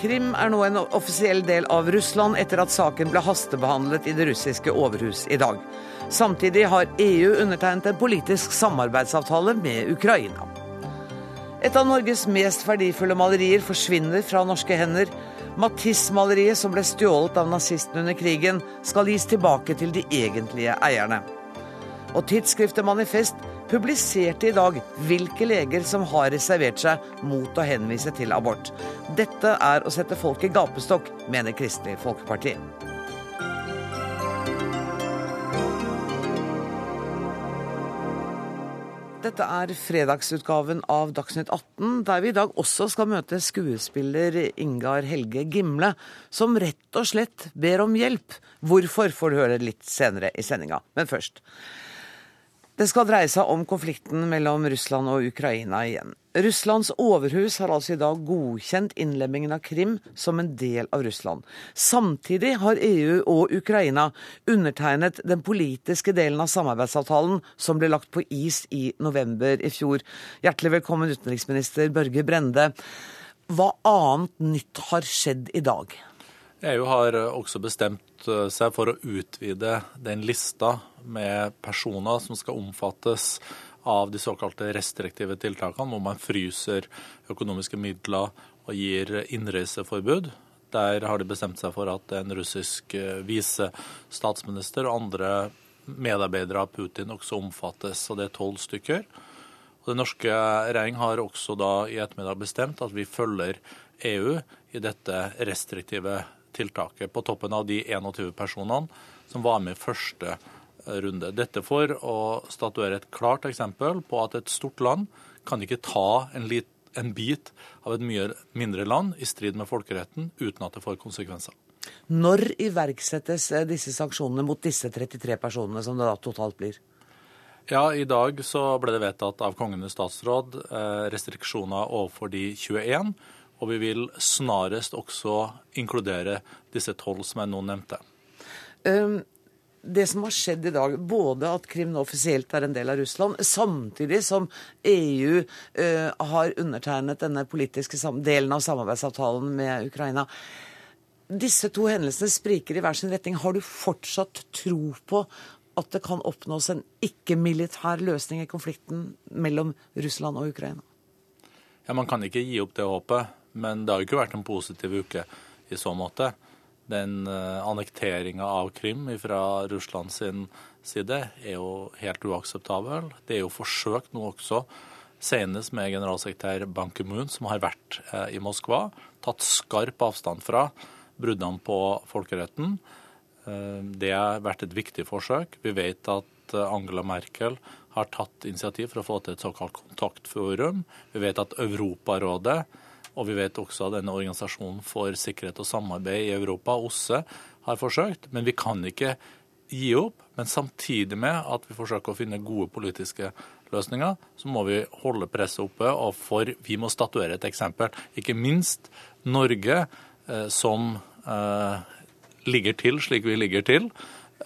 Krim er nå en offisiell del av Russland etter at saken ble hastebehandlet i det russiske overhus i dag. Samtidig har EU undertegnet en politisk samarbeidsavtale med Ukraina. Et av Norges mest verdifulle malerier forsvinner fra norske hender. Matisse-maleriet, som ble stjålet av nazistene under krigen, skal gis tilbake til de egentlige eierne. Og tidsskriftet Manifest publiserte i dag hvilke leger som har reservert seg mot å henvise til abort. Dette er å sette folk i gapestokk, mener Kristelig Folkeparti. Dette er fredagsutgaven av Dagsnytt 18, der vi i dag også skal møte skuespiller Ingar Helge Gimle, som rett og slett ber om hjelp. Hvorfor får du høre litt senere i sendinga. Men først. Det skal dreie seg om konflikten mellom Russland og Ukraina igjen. Russlands overhus har altså i dag godkjent innlemmingen av Krim som en del av Russland. Samtidig har EU og Ukraina undertegnet den politiske delen av samarbeidsavtalen som ble lagt på is i november i fjor. Hjertelig velkommen, utenriksminister Børge Brende. Hva annet nytt har skjedd i dag? EU har også bestemt eh, seg for å utvide den lista med personer som skal omfattes av de såkalte restriktive tiltakene, hvor man fryser økonomiske midler og gir innreiseforbud. Der har de bestemt seg for at en russisk eh, visestatsminister og andre medarbeidere av Putin også omfattes, og det er tolv stykker. Og Den norske regjering har også da i ettermiddag bestemt at vi følger EU i dette restriktive tiltaket, på toppen av de 21 personene som var med i første eh, runde. Dette for å statuere et klart eksempel på at et stort land kan ikke ta en, lit, en bit av et mye mindre land i strid med folkeretten uten at det får konsekvenser. Når iverksettes eh, disse sanksjonene mot disse 33 personene, som det da totalt blir? Ja, I dag så ble det vedtatt av Kongen i statsråd eh, restriksjoner overfor de 21. Og vi vil snarest også inkludere disse tolv som jeg nå nevnte. Um, det som har skjedd i dag, både at Krim nå offisielt er en del av Russland, samtidig som EU uh, har undertegnet denne politiske delen av samarbeidsavtalen med Ukraina. Disse to hendelsene spriker i hver sin retning. Har du fortsatt tro på at det kan oppnås en ikke-militær løsning i konflikten mellom Russland og Ukraina? Ja, Man kan ikke gi opp det håpet. Men det har jo ikke vært en positiv uke i så måte. Den uh, annekteringa av Krim fra Russland sin side er jo helt uakseptabel. Det er jo forsøkt nå også, senest med generalsekretær Ban Ki-moon, som har vært uh, i Moskva, tatt skarp avstand fra bruddene på folkeretten. Uh, det har vært et viktig forsøk. Vi vet at Angela Merkel har tatt initiativ for å få til et såkalt kontaktforum. Vi vet at Europarådet og vi vet også at denne organisasjonen for sikkerhet og samarbeid i Europa, OSSE, har forsøkt. Men vi kan ikke gi opp. Men samtidig med at vi forsøker å finne gode politiske løsninger, så må vi holde presset oppe. Og for vi må statuere et eksempel. Ikke minst Norge, eh, som eh, ligger til slik vi ligger til,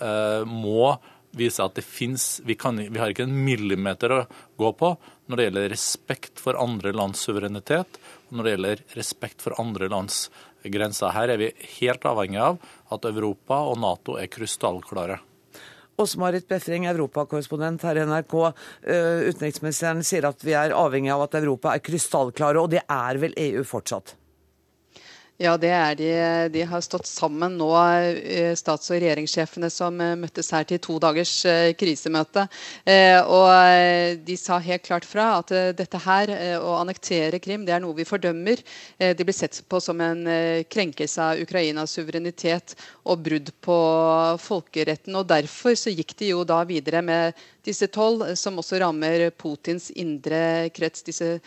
eh, må vise at det fins vi, vi, har ikke en millimeter å gå på når det gjelder respekt for andre lands suverenitet når det gjelder respekt for andre lands grenser. Her er vi helt avhengig av at Europa og Nato er krystallklare. Åse-Marit Befring, europakorrespondent her i NRK. Eh, utenriksministeren sier at vi er avhengig av at Europa er krystallklare, og det er vel EU fortsatt? Ja, det er de. De har stått sammen nå, eh, stats- og regjeringssjefene som eh, møttes her til to dagers eh, krisemøte. Og de sa helt klart fra at dette her, å annektere Krim, det er noe vi fordømmer. Det blir sett på som en krenkelse av Ukrainas suverenitet og brudd på folkeretten. Og derfor så gikk de jo da videre med disse tolv, som også rammer Putins indre krets. Disse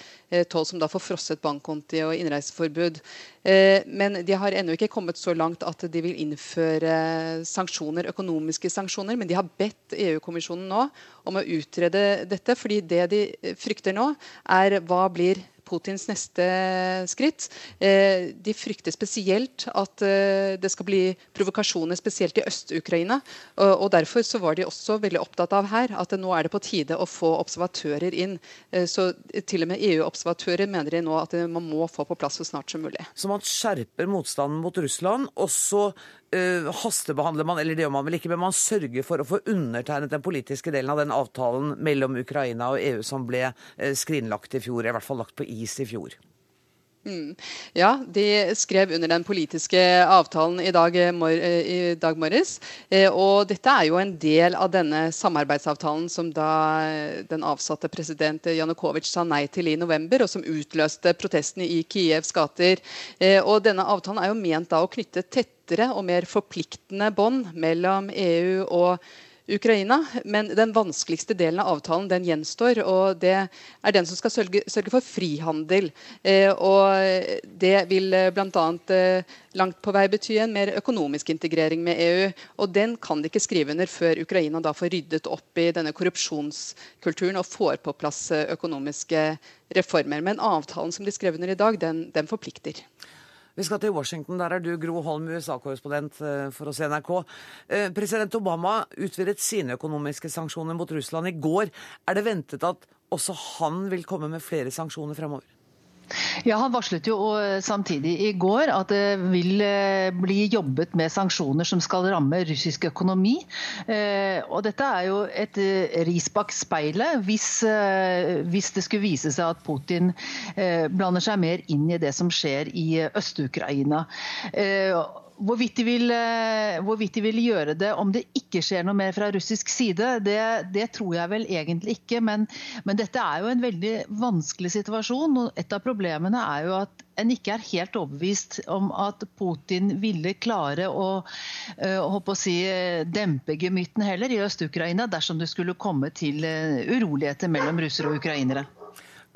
tolv som da får frosset bankkonti og innreiseforbud. Eh, men de har ennå ikke kommet så langt at de vil innføre sanksjoner, økonomiske sanksjoner. Men de har bedt EU-kommisjonen nå om å utrede dette. fordi det de frykter nå, er hva blir Putins neste skritt. Eh, de frykter spesielt at eh, det skal bli provokasjoner, spesielt i Øst-Ukraina. Og, Derfor så var de også veldig opptatt av her at nå er det på tide å få observatører inn. Så Til og med EU-observatører mener de nå at man må få på plass så snart som mulig. Så man skjerper motstanden mot Russland, og så uh, hastebehandler man, eller det gjør man vel ikke, men man sørger for å få undertegnet den politiske delen av den avtalen mellom Ukraina og EU som ble uh, skrinlagt i fjor, i hvert fall lagt på is i fjor. Mm. Ja, de skrev under den politiske avtalen i dag, eh, i dag morges. Og dette er jo en del av denne samarbeidsavtalen som da den avsatte president Janukovitsj sa nei til i november, og som utløste protestene i Kievs gater. Og denne avtalen er jo ment da å knytte tettere og mer forpliktende bånd mellom EU og Ukraina. Men den vanskeligste delen av avtalen den gjenstår. og Det er den som skal sørge, sørge for frihandel. Eh, og Det vil eh, bl.a. Eh, langt på vei bety en mer økonomisk integrering med EU. og Den kan de ikke skrive under før Ukraina da får ryddet opp i denne korrupsjonskulturen og får på plass eh, økonomiske reformer. Men avtalen som de skrev under i dag, den, den forplikter. Vi skal til Washington. Der er du, Gro Holm, USA-korrespondent eh, for oss i NRK. Eh, president Obama utvidet sine økonomiske sanksjoner mot Russland i går. Er det ventet at også han vil komme med flere sanksjoner fremover? Ja, Han varslet jo samtidig i går at det vil eh, bli jobbet med sanksjoner som skal ramme russisk økonomi. Eh, og Dette er jo et eh, ris bak speilet hvis, hvis, det skulle vise seg at Putin blander seg mer inn i det som skjer i Øst-Ukraina. Hvorvidt de, vil, eh, hvorvidt de, vil, gjøre det om det ikke skjer noe mer fra russisk side, det, det tror jeg vel egentlig ikke. Men, men, dette er jo en veldig vanskelig situasjon. og Et av problemene er jo at en ikke er helt overbevist om at Putin ville klare å, eh, å si, dempe gemytten heller i Øst-Ukraina dersom det skulle komme til eh, uroligheter mellom russere og ukrainere.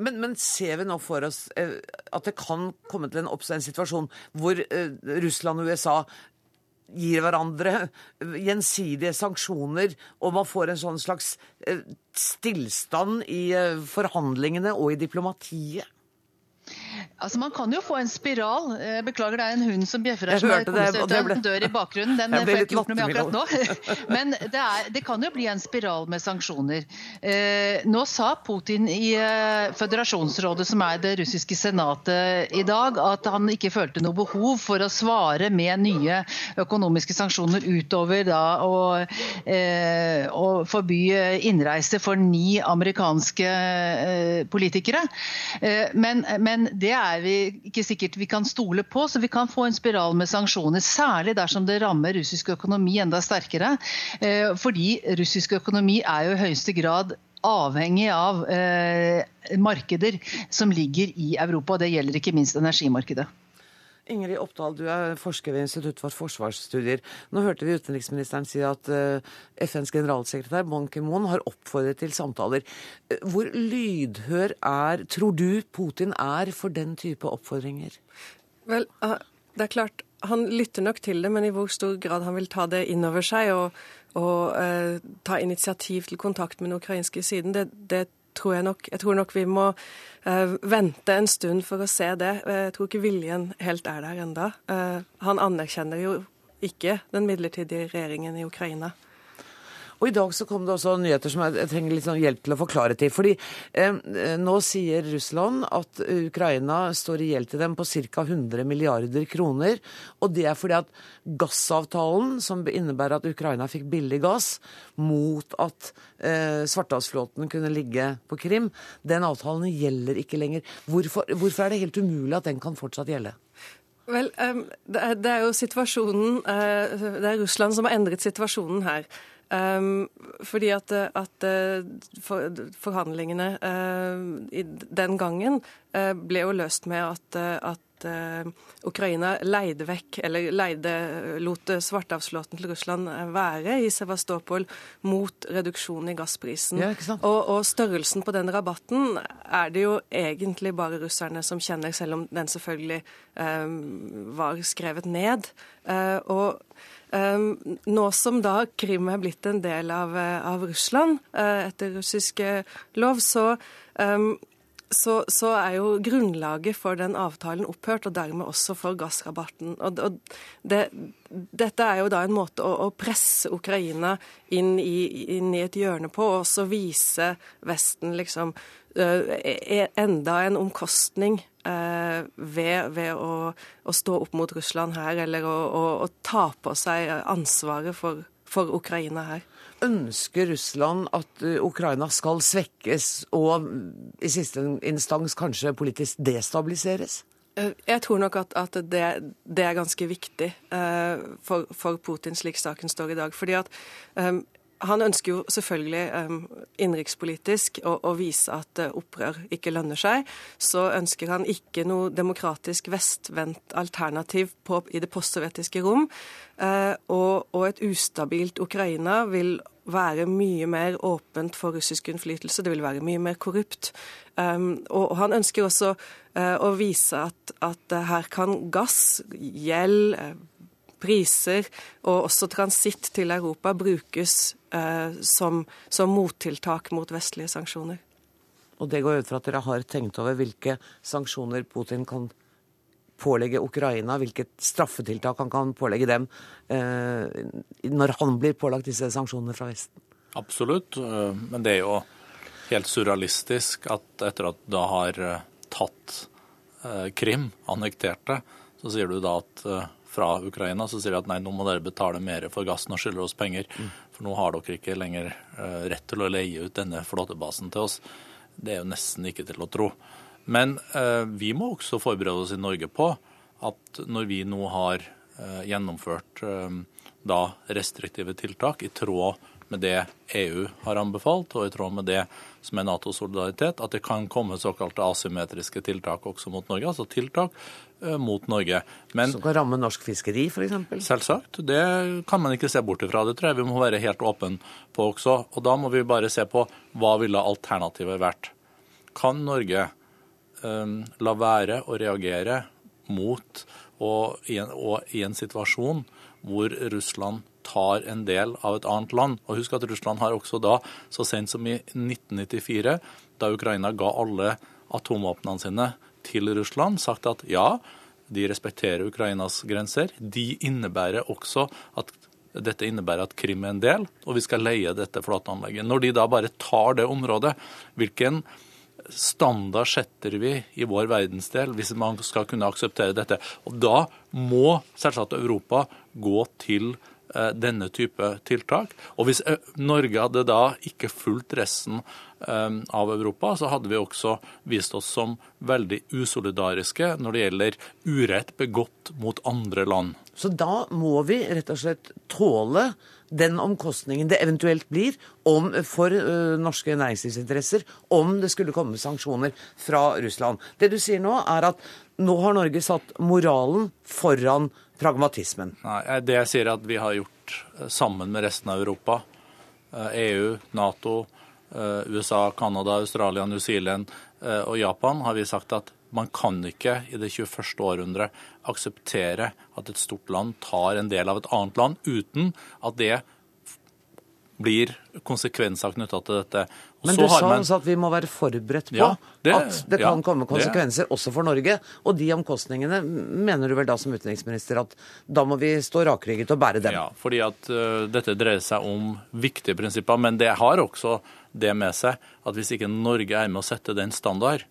Men, men, ser vi nå for oss eh, at det kan komme til en oppstå en situasjon hvor eh, Russland og USA gir hverandre eh, gjensidige sanksjoner, og man får en sånn slags stillstand i forhandlingene og i diplomatiet? Altså Man kan jo få en spiral. Jeg beklager, det er en hund som bjeffer her. som er det, ble... dør i bakgrunnen. Den får jeg ikke gjort noe med akkurat nå. Men det, er, det, kan jo bli en spiral med sanksjoner. Eh, nå sa Putin i eh, Føderasjonsrådet, som er det russiske senatet i dag, at han ikke følte noe behov for å svare med nye økonomiske sanksjoner utover da å, eh, å forby innreise for ni amerikanske eh, politikere. Eh, men, men det er er vi ikke sikkert vi kan stole på. Så vi kan få en spiral med sanksjoner, særlig dersom det rammer russisk økonomi enda sterkere. Eh, fordi russisk økonomi er jo i høyeste grad avhengig av eh, markeder som ligger i Europa. Det gjelder ikke minst energimarkedet. Ingrid Oppdal, du er forsker ved Institutt for forsvarsstudier. Nå hørte vi utenriksministeren si at eh, FNs generalsekretær Ban Ki-moon har oppfordret til samtaler. Eh, hvor lydhør er, tror du Putin er for den type oppfordringer? Vel, ah, det er klart, han lytter nok til det, men i hvor stor grad han vil ta det inn over seg og, og eh, ta initiativ til kontakt med den ukrainske siden, det, det tror jeg nok. Jeg tror nok vi må uh, vente en stund for å se det. Eh, jeg tror ikke viljen helt er der enda. Uh, han anerkjenner jo ikke den midlertidige regjeringen i Ukraina. Og I dag så kom det også nyheter som jeg, trenger litt sånn hjelp til å forklare til. Fordi eh, Nå sier Russland at Ukraina står i gjeld til dem på ca. 100 milliarder kroner. Og det er fordi at gassavtalen, som innebærer at Ukraina fikk billig gass, mot at eh, Svartehavsflåten kunne ligge på Krim, den avtalen gjelder ikke lenger. Hvorfor, hvorfor er det helt umulig at den kan fortsatt gjelde? Vel, det, er, jo situasjonen uh, Det er Russland som har endret situasjonen her. Fordi at, at forhandlingene uh, den gangen ble jo løst med at, at uh, Ukraina leide vekk, eller leide, lot Svartehavsflåten til Russland være i Sevastopol mot reduksjon i gassprisen. Ja, og, og, størrelsen på den rabatten er det jo egentlig bare russerne som kjenner, selv om den selvfølgelig um, var skrevet ned. og Um, nå som da Krim er blitt en del av, eh, av Russland uh, etter russisk lov, så, ehm, så, så, er jo grunnlaget for den avtalen opphørt, og dermed også for gassrabatten. Og, og det, dette er jo da en måte å, å presse Ukraina inn i, inn i, et hjørne på, og også vise Vesten liksom uh, enda en omkostning uh, ved, ved å, å, stå opp mot Russland her, eller å, å ta på seg ansvaret for, for Ukraina her. Ønsker Russland at eh, Ukraina skal svekkes og i siste instans kanskje politisk destabiliseres? Eh, jeg tror nok at, at det, det, er ganske viktig uh, for, for, Putin slik saken står i dag. fordi at um, han ønsker jo selvfølgelig um, innenrikspolitisk å, å, vise at opprør ikke lønner seg. Så ønsker han ikke noe demokratisk vestvendt alternativ på, i det postsovjetiske rom. Uh, og, og, et ustabilt Ukraina vil være mye mer åpent for russisk innflytelse. Det vil være mye mer korrupt. Um, og, og han ønsker også uh, å vise at, at her kan gass, gjeld priser og også transitt til Europa brukes eh, som, som, mottiltak mot vestlige sanksjoner. Og det går ut fra at dere har tenkt over hvilke sanksjoner Putin kan pålegge Ukraina, hvilket straffetiltak han kan pålegge dem eh, når han blir pålagt disse sanksjonene fra Vesten? Absolutt, eh, men det er jo helt surrealistisk at etter at du har eh, tatt Krim, annektert det, så sier du da at fra Ukraina, så sier de at nei, nå må dere betale mer for gassen og skylder oss penger. Mm. For nå har dere ikke lenger rett til å leie ut denne flåtebasen til oss. Det er jo nesten ikke til å tro. Men eh, vi må også forberede oss i Norge på at når vi nå har eh, gjennomført da restriktive tiltak i tråd med det EU har anbefalt, og i tråd med det som er Natos solidaritet, at det kan komme såkalte asymmetriske tiltak også mot Norge. Altså tiltak uh, mot Norge. Men, som kan ramme norsk fiskeri, f.eks.? Selvsagt. Det kan man ikke se bort ifra. Det tror jeg vi må være helt åpne på også. Og da må vi bare se på hva ville alternativet vært. Kan Norge la være å reagere mot og i, en, og i en situasjon hvor Russland tar en del av et annet land. Og husk at Russland har også da, så sent som i 1994, da Ukraina ga alle atomvåpnene sine til Russland, sagt at ja, de respekterer Ukrainas grenser. De innebærer også at dette innebærer at Krim er en del, og vi skal leie dette flåteanlegget. Når de da bare tar det området, hvilken standard setter vi i vår verdensdel hvis man skal kunne akseptere dette? Og Da må selvsagt Europa gå til Eh, denne type tiltak. Og hvis eh, Norge hadde da ikke fulgt resten av Europa, så hadde vi også vist oss som veldig usolidariske når det gjelder urett begått mot andre land. Så da må vi rett og slett tåle den omkostningen det eventuelt blir om, for ø, norske næringslivsinteresser om det skulle komme sanksjoner fra Russland. Det du sier nå, er at nå har Norge satt moralen foran pragmatismen? Nei, Det jeg sier er at vi har gjort eh, sammen med resten av Europa, EU, eh, e Nato, eh, USA, Canada, Australia, New Zealand og Japan, har vi sagt at man kan ikke i det 21. århundre akseptere at et stort land tar en del av et annet land uten at det blir konsekvenser knytta til dette. Og Men du sa man... at vi må være forberedt på ja, det, at det kan ja, komme konsekvenser det. også for Norge. Og de omkostningene mener du vel da som utenriksminister at da må vi stå rakrygget og bære dem? Ja, fordi at uh, dette dreier seg om viktige prinsipper. Men det har også det med seg at hvis ikke Norge er med å sette den standard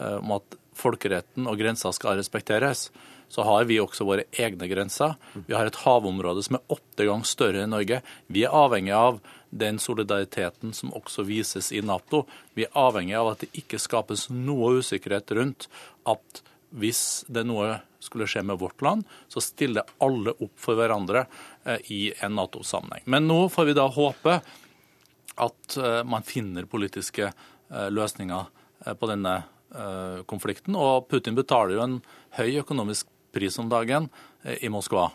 uh, om at folkeretten og grensa skal respekteres, så har vi også våre egne grenser. Vi har et havområde som er åtte ganger større enn Norge. Vi er avhengig av den solidariteten som også vises i Nato. Vi er avhengig av at det ikke skapes noe usikkerhet rundt at hvis det noe skulle skje med vårt land, så stiller alle opp for hverandre eh, i en Nato-sammenheng. Men nå får vi da håpe at eh, man finner politiske eh, løsninger på denne konflikten. Og Putin betaler jo en høy økonomisk pris om dagen i Moskva.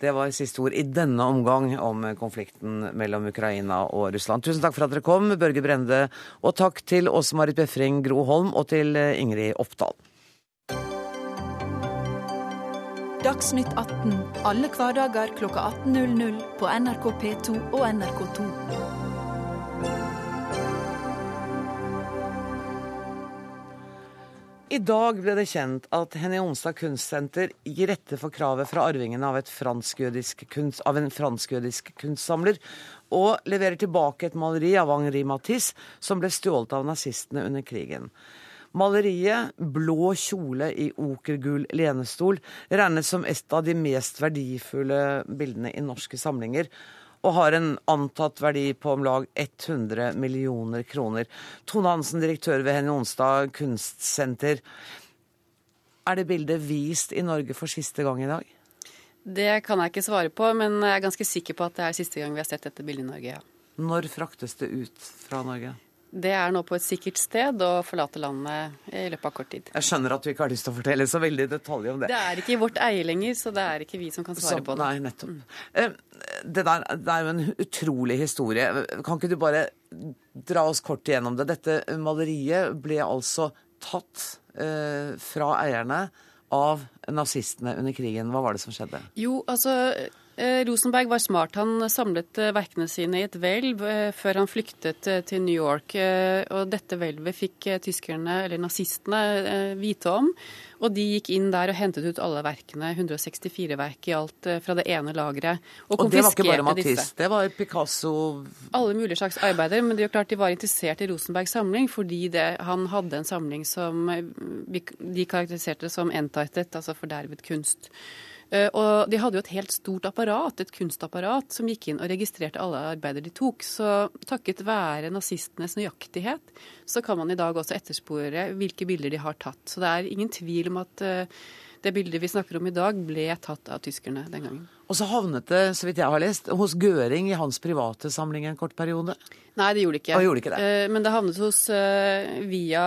Det var siste ord i denne omgang om konflikten mellom Ukraina og Russland. Tusen takk for at dere kom, Børge Brende, og takk til Åse Marit Befring Gro Holm og til Ingrid Oppdal. Dagsnytt 18 alle hverdager kl 18.00 på NRK P2 og NRK2. I dag ble det kjent at Henny Onsdag Kunstsenter gir rette for kravet fra arvingene av, av en fransk-jødisk kunstsamler, og leverer tilbake et maleri av Henri Matisse som ble stjålet av nazistene under krigen. Maleriet 'Blå kjole i okergul lenestol' regnes som et av de mest verdifulle bildene i norske samlinger, og har en antatt verdi på om lag 100 millioner kroner. Tone Hansen, direktør ved Henny Onsdag kunstsenter. Er det bildet vist i Norge for siste gang i dag? Det kan jeg ikke svare på, men jeg er ganske sikker på at det er siste gang vi har sett dette bildet i Norge, ja. Når fraktes det ut fra Norge? Det er nå på et sikkert sted og forlater landet i løpet av kort tid. Jeg skjønner at du ikke har lyst til å fortelle så veldig i detalj om det. Det er ikke i vårt eie lenger, så det er ikke vi som kan svare så, på det. Nei, nettopp. Mm. Det, der, det er jo en utrolig historie. Kan ikke du bare dra oss kort igjennom det? Dette maleriet ble altså tatt eh, fra eierne av nazistene under krigen. Hva var det som skjedde? Jo, altså Rosenberg var smart. Han samlet eh, verkene sine i et hvelv eh, før han flyktet til New York. Og dette hvelvet fikk tyskerne, eller nazistene, vite om. Og de gikk inn der og hentet ut alle verkene, 164 verk i alt, fra det ene lageret. Og, og det var ikke bare Matisse, det var Picasso Alle mulige slags arbeider. Men det er jo klart de var interessert i Rosenbergs samling fordi det, han hadde en samling som de karakteriserte som entitled, altså fordervet kunst. Eh, og de hadde jo et helt stort apparat, et kunstapparat, som gikk inn og registrerte alle arbeider de tok. Så takket være nazistenes nøyaktighet, så kan man i dag også etterspore hvilke bilder de har tatt. Så det er ingen tvil om at eh, det bildet vi snakker om i dag, ble tatt av tyskerne den gangen. Og så havnet det, så vidt jeg har lest, hos Gøring i hans private samling en kort periode? Nei, det gjorde det ikke. Og gjorde ikke det. Eh, men det havnet hos eh, Via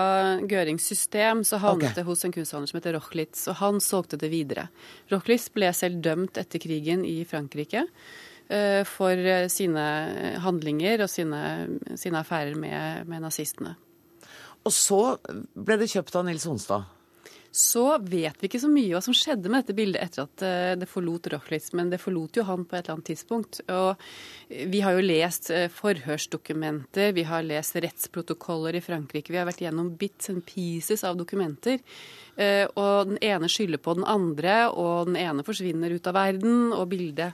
Gørings system så havnet okay. det hos en kunsthandler som heter Rochlitz, og han solgte det videre. Rochlitz ble selv dømt etter krigen i Frankrike eh, for sine handlinger og sine, sine affærer med, med nazistene. Og så ble det kjøpt av Nils Onstad? Så vet vi ikke så mye hva som skjedde med dette bildet etter at eh, det forlot Rochlitz, men det forlot jo han på et eller annet tidspunkt. Og vi har jo lest eh, forhørsdokumenter, vi har lest rettsprotokoller i Frankrike, vi har vært gjennom bits and pieces av dokumenter. Eh, og den ene skylder på den andre, og den ene forsvinner ut av verden, og bildet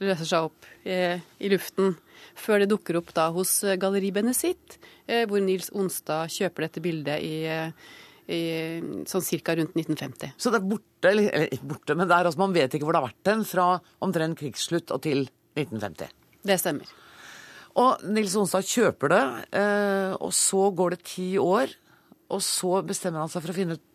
løser seg opp i luften. Før det dukker opp da hos Galleri Benezit, hvor Nils Onstad kjøper dette bildet i sånn cirka rundt 1950. Så det er borte, eller, eller borte, men det er, altså, man vet ikke hvor det har vært den fra omtrent krigsslutt og til 1950? Det stemmer. Og Nils Onstad kjøper det, eh, og så går det ti år. Og så bestemmer han seg for å finne ut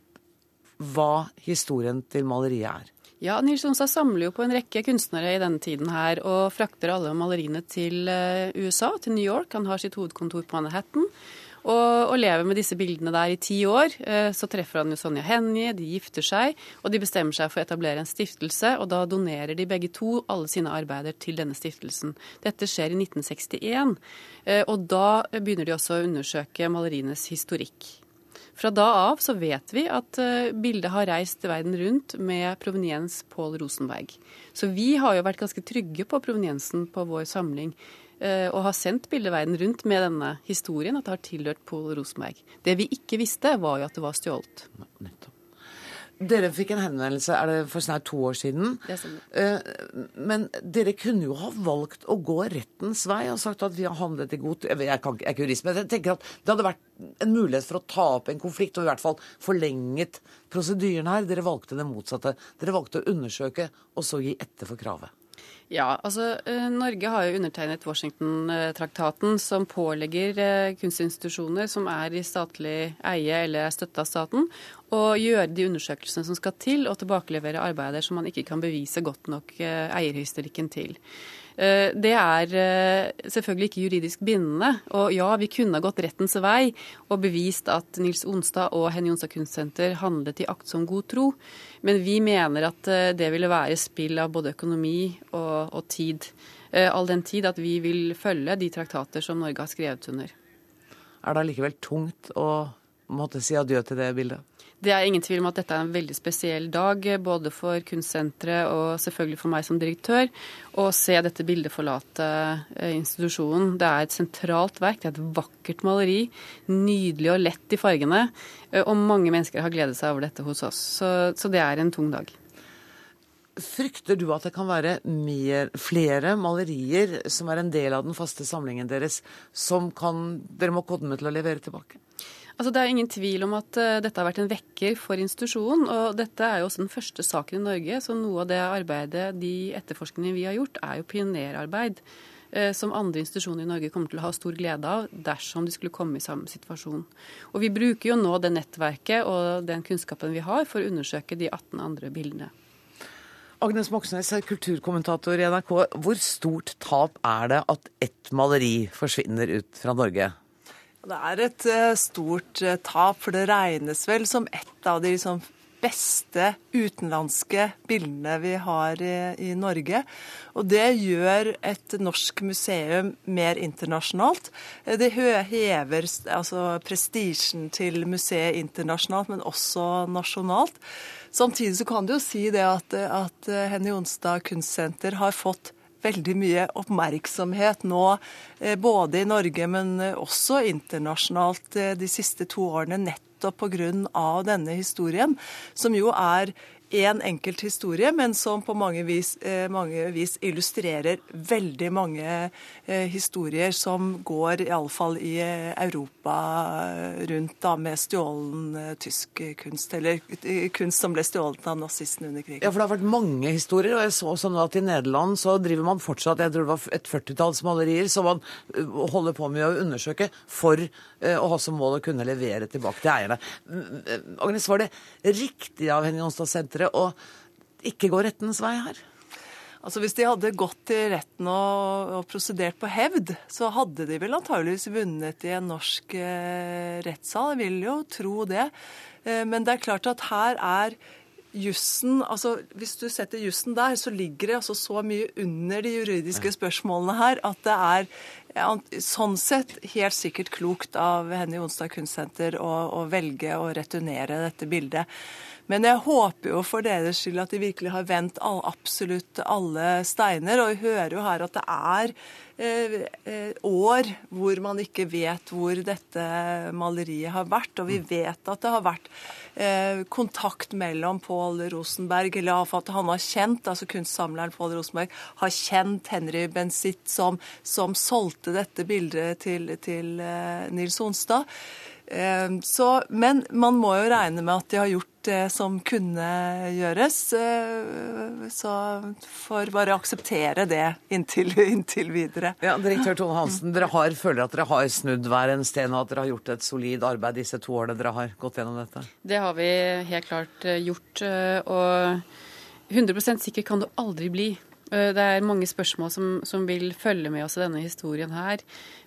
hva historien til maleriet er. Ja, Nils Onstad samler jo på en rekke kunstnere i denne tiden her, og frakter alle maleriene til eh, USA, til New York. Han har sitt hovedkontor på Manhattan. Og, og, lever med disse bildene der i ti år. Eh, så treffer han jo Sonja Hennie, de gifter seg, og de bestemmer seg for å etablere en stiftelse. Og da donerer de begge to alle sine arbeider til denne stiftelsen. Dette skjer i 1961, eh, og da begynner de også å undersøke malerienes historikk. Fra da av så vet vi at eh, bildet har reist verden rundt med proveniens Pål Rosenberg. Så vi har jo vært ganske trygge på proveniensen på vår samling. Eh, og har sendt bildet verden rundt med denne historien, at det har tilhørt Pål Rosenberg. Det vi ikke visste, var jo at det var stjålet. Nettopp. Dere fikk en henvendelse er det for snart to år siden. Det stemmer. Eh, men dere kunne jo ha valgt å gå rettens vei og sagt at vi har handlet i god jeg, kan, jeg er ikke jurist, men jeg tenker at det hadde vært en mulighet for å ta opp en konflikt, og i hvert fall forlenget prosedyren her. Dere valgte det motsatte. Dere valgte å undersøke, og så gi etter for kravet. Ja, altså eh, Norge har jo undertegnet Washington-traktaten som pålegger eh, kunstinstitusjoner som er i statlig eie eller er støtta av staten, å gjøre de undersøkelsene som skal til, og tilbakelevere arbeider som man ikke kan bevise godt nok eierhysterikken eierhistorikken til. Eh, det er eh, selvfølgelig ikke juridisk bindende. Og ja, vi kunne gått rettens vei og bevist at Nils Onstad og Henny Onstad Kunstsenter handlet i aktsom god tro. Men vi mener at eh, det ville være spill av både økonomi og, og tid. All den tid at vi vil følge de traktater som Norge har skrevet under. Er det allikevel tungt å måtte si adjø til det bildet? Det er ingen tvil om at dette er en veldig spesiell dag, både for kunstsenteret og selvfølgelig for meg som direktør. Å se dette bildet forlate eh, institusjonen. Det er et sentralt verk, det er et vakkert maleri. Nydelig og lett i fargene. Eh, og mange mennesker har gledet seg over dette hos oss. Så, så det er en tung dag. Frykter du at det kan være mer, flere malerier som er en del av den faste samlingen deres, som kan, dere må komme til å levere tilbake? Altså, det er ingen tvil om at uh, dette har vært en vekker for institusjonen. Og dette er jo også den første saken i Norge, så noe av det arbeidet, de etterforskningene vi har gjort, er jo pionerarbeid. Uh, som andre institusjoner i Norge kommer til å ha stor glede av dersom de skulle komme i samme situasjon. Og vi bruker jo nå det nettverket og den kunnskapen vi har for å undersøke de 18 andre bildene. Agnes Moxnes, kulturkommentator i NRK. Hvor stort tap er det at ett maleri forsvinner ut fra Norge? Det er et uh, stort uh, tap, for det regnes vel som et av de liksom, beste utenlandske bildene vi har i, i, Norge. Og det gjør et norsk museum mer internasjonalt. Eh, det hever altså, prestisjen til museet internasjonalt, men også nasjonalt. Samtidig så kan du jo si det at, at Henny Jonstad kunstsenter har fått veldig mye oppmerksomhet nå, eh, både i Norge, men eh, også internasjonalt eh, de siste to årene, nettopp pga. denne historien, som jo er én enkelt historie, men som på mange vis, eh, mange vis illustrerer veldig mange eh, historier som går iallfall i eh, Europa rundt da, med stjålen tysk kunst, eller kunst som ble stjålet av nazistene under krigen. Ja, for det har vært mange historier, og jeg så også nå at i Nederland så driver man fortsatt jeg tror det var et 40-talls malerier som man holder på med å undersøke for å ha som mål å kunne levere tilbake til eierne. Agnes, var det riktig av Henny Jonstad-senteret lettere å ikke gå rettens vei her? Altså Hvis de hadde gått til retten og, og prosedert på hevd, så hadde de vel antageligvis vunnet i en norsk eh, rettssal. Jeg vil jo tro det. Eh, men det er klart at her er jussen altså Hvis du setter jussen der, så ligger det altså så mye under de juridiske spørsmålene her at det er sånn sett helt sikkert klokt av Henny Onsdag Kunstsenter å, å velge å returnere dette bildet. Men jeg håper jo for deres skyld at de virkelig har vendt absolutt alle steiner. Og vi hører jo her at det er eh, eh, år hvor man ikke vet hvor dette maleriet har vært. Og vi mm. vet at det har vært eh, kontakt mellom Pål Rosenberg, eller at han har kjent, altså kunstsamleren Pål Rosenberg, har kjent Henry Bensitt, som, som solgte dette bildet til, til Nils Onstad. Så, men man må jo regne med at de har gjort det som kunne gjøres. Eh, så får bare akseptere det inntil, inntil videre. Ja, Direktør Tone Hansen, dere har, føler at dere har snudd hver en sten, og at dere har gjort et solid arbeid disse to årene dere har gått gjennom dette? Det har vi helt klart gjort. Og 100% sikker kan du aldri bli. Eh, det er mange spørsmål som, som, vil følge med oss i denne historien her.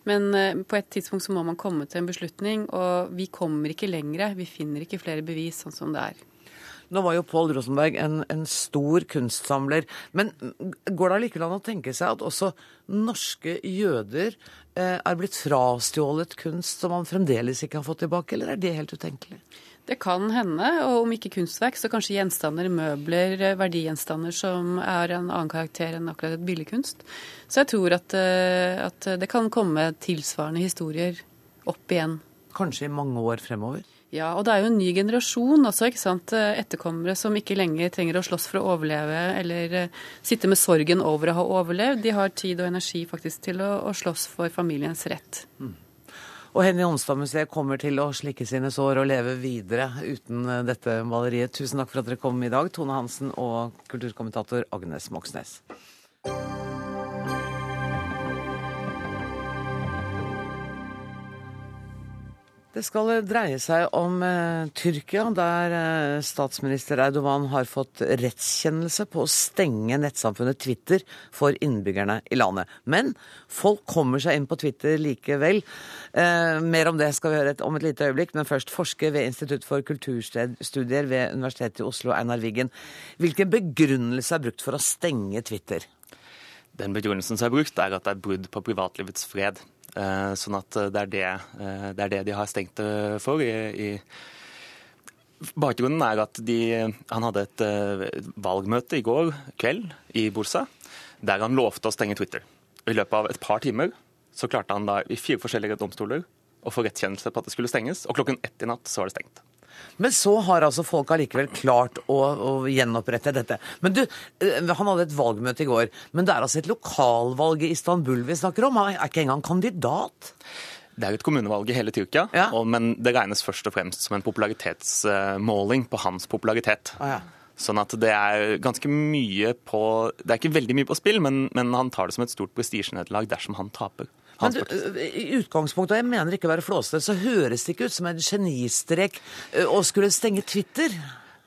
Men eh, på et tidspunkt så må man komme til en beslutning, og vi kommer ikke lenger. Vi finner ikke flere bevis sånn som det er. Nå var jo Pål Rosenberg en, en, stor kunstsamler. Men går det allikevel an å tenke seg at også norske jøder eh, er blitt frastjålet kunst som man fremdeles ikke har fått tilbake, eller er det helt utenkelig? Det kan hende, og om ikke kunstverk, så kanskje gjenstander, møbler, verdigjenstander som er en annen karakter enn akkurat et billedkunst. Så jeg tror at, eh, at det kan komme tilsvarende historier opp igjen. Kanskje i mange år fremover? Ja, og det er jo en ny generasjon også, ikke sant. Etterkommere som ikke lenger trenger å slåss for å overleve eller eh, sitte med sorgen over å ha overlevd. De har tid og energi faktisk til å, å slåss for familiens rett. Mm. Og Henny Onstad-museet kommer til å slikke sine sår og leve videre uten eh, dette maleriet. Tusen takk for at dere kom i dag, Tone Hansen og kulturkommentator Agnes Moxnes. Det skal dreie seg om eh, Tyrkia, der eh, statsminister Eidovan har fått rettskjennelse på å stenge nettsamfunnet Twitter for innbyggerne i landet. Men folk kommer seg inn på Twitter likevel. Eh, mer om det skal vi høre om et lite øyeblikk, men først forsker ved Institutt for kulturstudier ved Universitetet i Oslo, Einar Wiggen. Hvilken begrunnelse er brukt for å stenge Twitter? Den begrunnelsen som er brukt, er at det er brudd på privatlivets fred. Sånn at det er det, det er det, de har stengt for. i, i Bakgrunnen er at de, han hadde et valgmøte i går kveld i Bursa, der han lovte å stenge Twitter. I løpet av et par timer så klarte han da i fire forskjellige domstoler å få rettskjennelse på at det skulle stenges, og klokken ett i natt så var det stengt. Men så har altså folk allikevel klart å, å, gjenopprette dette. Men du, eh, Han hadde et valgmøte i går, men det er altså et lokalvalg i Istanbul vi snakker om? Han er ikke engang kandidat? Det er jo et kommunevalg i hele Tyrkia, ja. og, men det regnes først og fremst som en popularitetsmåling på hans popularitet. Ah, ja. Sånn at det er ganske mye på Det er ikke veldig mye på spill, men, men han tar det som et stort prestisjenederlag dersom han taper. Men du, I utgangspunktet, og jeg mener ikke å være flåsete, så høres det ikke ut som en genistrek å skulle stenge Twitter?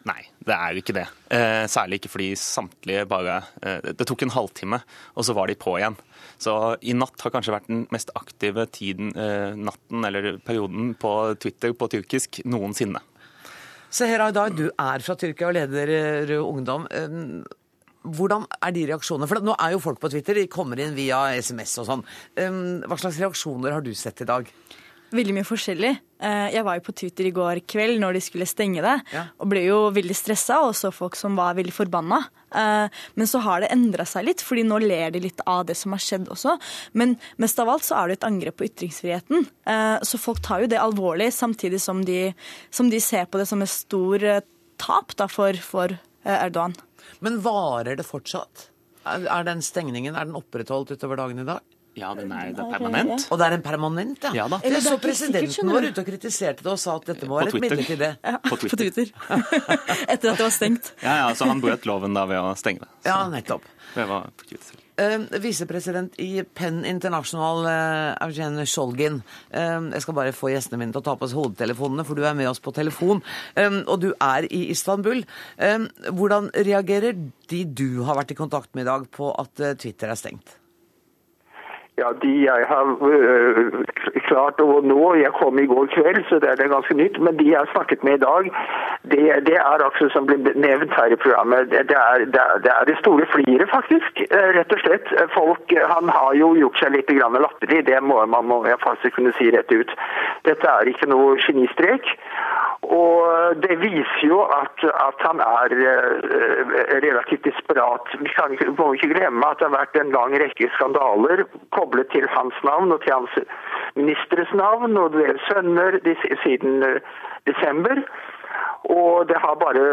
Nei, det er jo ikke det. Eh, særlig ikke fordi samtlige bare eh, Det tok en halvtime, og så var de på igjen. Så i natt har kanskje vært den mest aktive tiden, eh, natten eller perioden på Twitter på tyrkisk noensinne. Seher Aydar, du er fra Tyrkia og leder Rød Ungdom. Hvordan er de reaksjonene? For nå er jo folk på Twitter, de kommer inn via SMS og sånn. Hva slags reaksjoner har du sett i dag? Veldig mye forskjellig. Eh, jeg var jo på Twitter i går kveld når de skulle stenge det, ja. og ble jo veldig stressa, og så folk som var veldig forbanna. Eh, men så har det endra seg litt, fordi nå ler de litt av det som har skjedd også. Men mest av alt så er det et angrep på ytringsfriheten. Eh, så folk tar jo det alvorlig, samtidig som de, som de ser på det som et stor tap da, for, for Erdogan. Men varer det fortsatt? Er den stengningen er den opprettholdt utover dagen i dag? Ja, den er, det er permanent. Og det er en permanent, ja? ja da. Jeg så presidenten var ute og kritiserte det og sa at dette må være et midlertidig. Ja, på Twitter. På Twitter. Etter at det var stengt. Ja, ja, så han brøt loven da ved å stenge det. Så. Ja, nettopp. Det var på Twitter. Uh, Visepresident i Penn International, uh, Eugene Skjolgin. Uh, jeg skal bare få gjestene mine til å ta på oss hodetelefonene, for du er med oss på telefon. Og du er i Istanbul. Hvordan reagerer de du har vært i kontakt med i dag, på at Twitter er stengt? Ja, De jeg har øh, klart å nå Jeg kom i går kveld, så det er, er ganske nytt. Men de jeg har snakket med i dag, det, det er akkurat som ble nevnt her i programmet. Det, det, er, det, er, det store fliret, faktisk. Øh, rett og slett. Folk, Han har jo gjort seg litt latterlig, det må man må jeg faktisk kunne si rett ut. Dette er ikke noe genistrek. Og det viser jo at, at han er relativt desperat. Vi kan må ikke glemme at det har vært en lang rekke skandaler koblet til hans navn og til hans ministres navn og deres sønner siden uh, desember. Og det har bare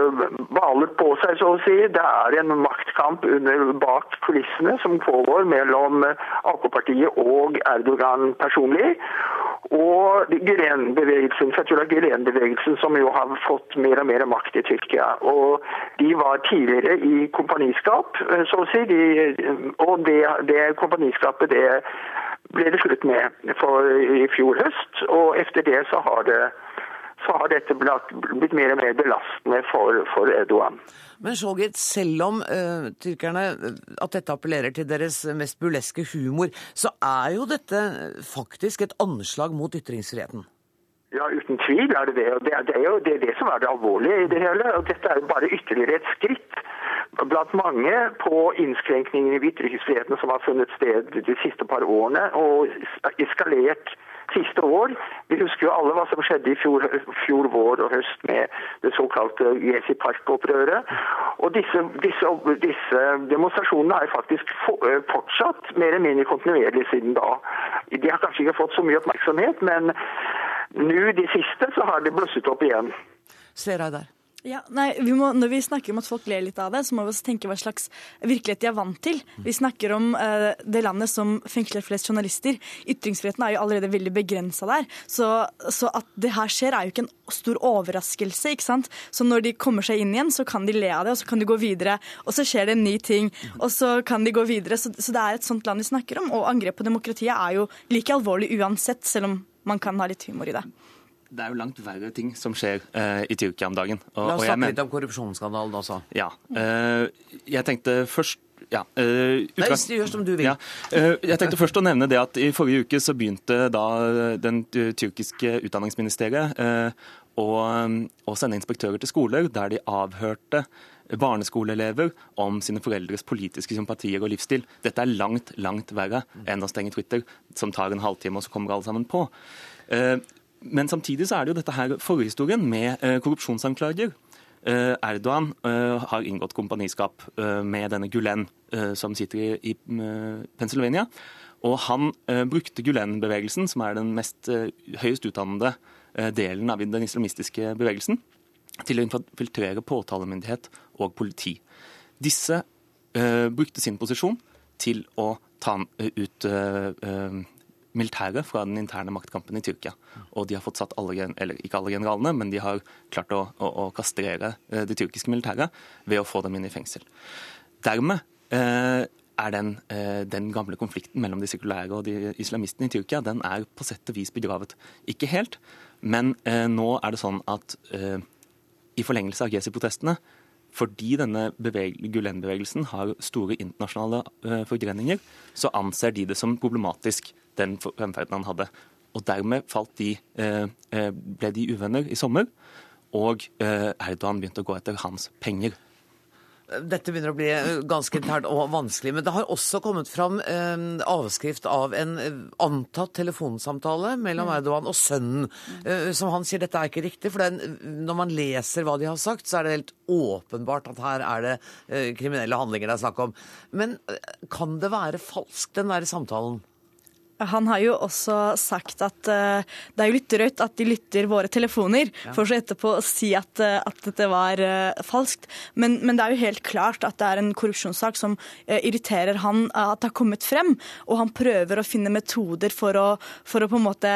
balet på seg, så å si. Det er en maktkamp under, bak kulissene som pågår mellom AK-partiet og Erdogan personlig. Og Gülen-bevegelsen, Gülen-bevegelsen som jo har fått mer og mer makt i Tyrkia. Og De var tidligere i kompaniskap, så å si. De, og det, det kompaniskapet det ble det slutt med for i fjor høst. Og etter det så har det så har dette blitt mer og mer belastende for, for Erdogan. Men Shogit, selv om uh, tyrkerne at dette appellerer til deres mest burleske humor, så er jo dette faktisk et anslag mot ytringsfriheten? Ja, uten tvil er det det. Og det er, det er jo det, er det som er det alvorlige i det hele. Og dette er jo bare ytterligere et skritt blant mange på innskrenkningene i ytringsfriheten som har funnet sted de siste par årene, og eskalert siste år. Vi husker jo alle hva som skjedde i fjor, fjor vår og høst med det såkalte Jesi Park-opprøret. Og disse, disse, disse, demonstrasjonene er faktisk fortsatt mer eller mindre kontinuerlig siden da. De har kanskje ikke fått så mye oppmerksomhet, men nå de siste så har det blusset opp igjen. Ser jeg der. Ja, nei, vi må, Når vi snakker om at folk ler litt av det, så må vi også tenke hva slags virkelighet de er vant til. Vi snakker om uh, det landet som fengsler flest journalister. Ytringsfriheten er jo allerede veldig begrensa der. Så, så, at det her skjer, er jo ikke en stor overraskelse. ikke sant? Så når de kommer seg inn igjen, så kan de le av det, og så kan de gå videre. Og så skjer det en ny ting, og så kan de gå videre. Så, så det er et sånt land vi snakker om. Og angrep på demokratiet er jo like alvorlig uansett, selv om man kan ha litt humor i det det er jo langt verre ting som skjer uh, i Tyrkia om dagen. Og, La oss snakke litt om korrupsjonsskandalen også. Ja. Uh, jeg tenkte først ja, uh, Nei, gjør som du vil. Ja, uh, jeg tenkte først å nevne det at I forrige uke så begynte da den tyrkiske utdanningsministeriet å, å, sende inspektører til skoler der de avhørte barneskoleelever om sine foreldres politiske sympatier og livsstil. Dette er langt, langt verre enn å stenge Twitter, som tar en halvtime, og så kommer alle sammen på. Eh, men samtidig så er det jo dette her forhistorien med eh, korrupsjonsanklager. Erdogan har inngått kompaniskap med denne Gulen, som sitter i Pennsylvania. Og han brukte Gulen-bevegelsen, som er den mest høyest utdannede delen av den islamistiske bevegelsen, til å infiltrere påtalemyndighet og politi. Disse brukte sin posisjon til å ta ut militæret fra den interne maktkampen i Tyrkia. Og de har fått satt alle, eller ikke alle generalene, men de har klart å, å, å kastrere det tyrkiske militæret ved å få dem inn i fengsel. Dermed er den, den, gamle konflikten mellom de sekulære og de islamistene i Tyrkia den er på sett og vis begravet. Ikke helt, men nå er det sånn at i forlengelse av Gezi-protestene, fordi denne Gulen-bevegelsen har store internasjonale uh, forgreninger, så anser de det som problematisk, den fremferden han hadde. Og dermed de, uh, ble de uvenner i sommer, og uh, Erdogan begynte å gå etter hans penger. Dette begynner å bli eh, ganske internt og vanskelig. Men det har også kommet fram eh, avskrift av en eh, antatt telefonsamtale mellom mm. Erdogan og sønnen. Eh, som han sier dette er ikke riktig. For den, når man leser hva de har sagt, så er det helt åpenbart at her er det eh, kriminelle handlinger det er snakk om. Men eh, kan det være falsk, den der samtalen? Han har jo også sagt at uh, det er jo litt drøyt at de lytter våre telefoner, ja. for så etterpå å si at, uh, at dette var uh, falskt. Men, men, det er jo helt klart at det er en korrupsjonssak som irriterer han at det har kommet frem. Og han prøver å finne metoder for å, for å på en måte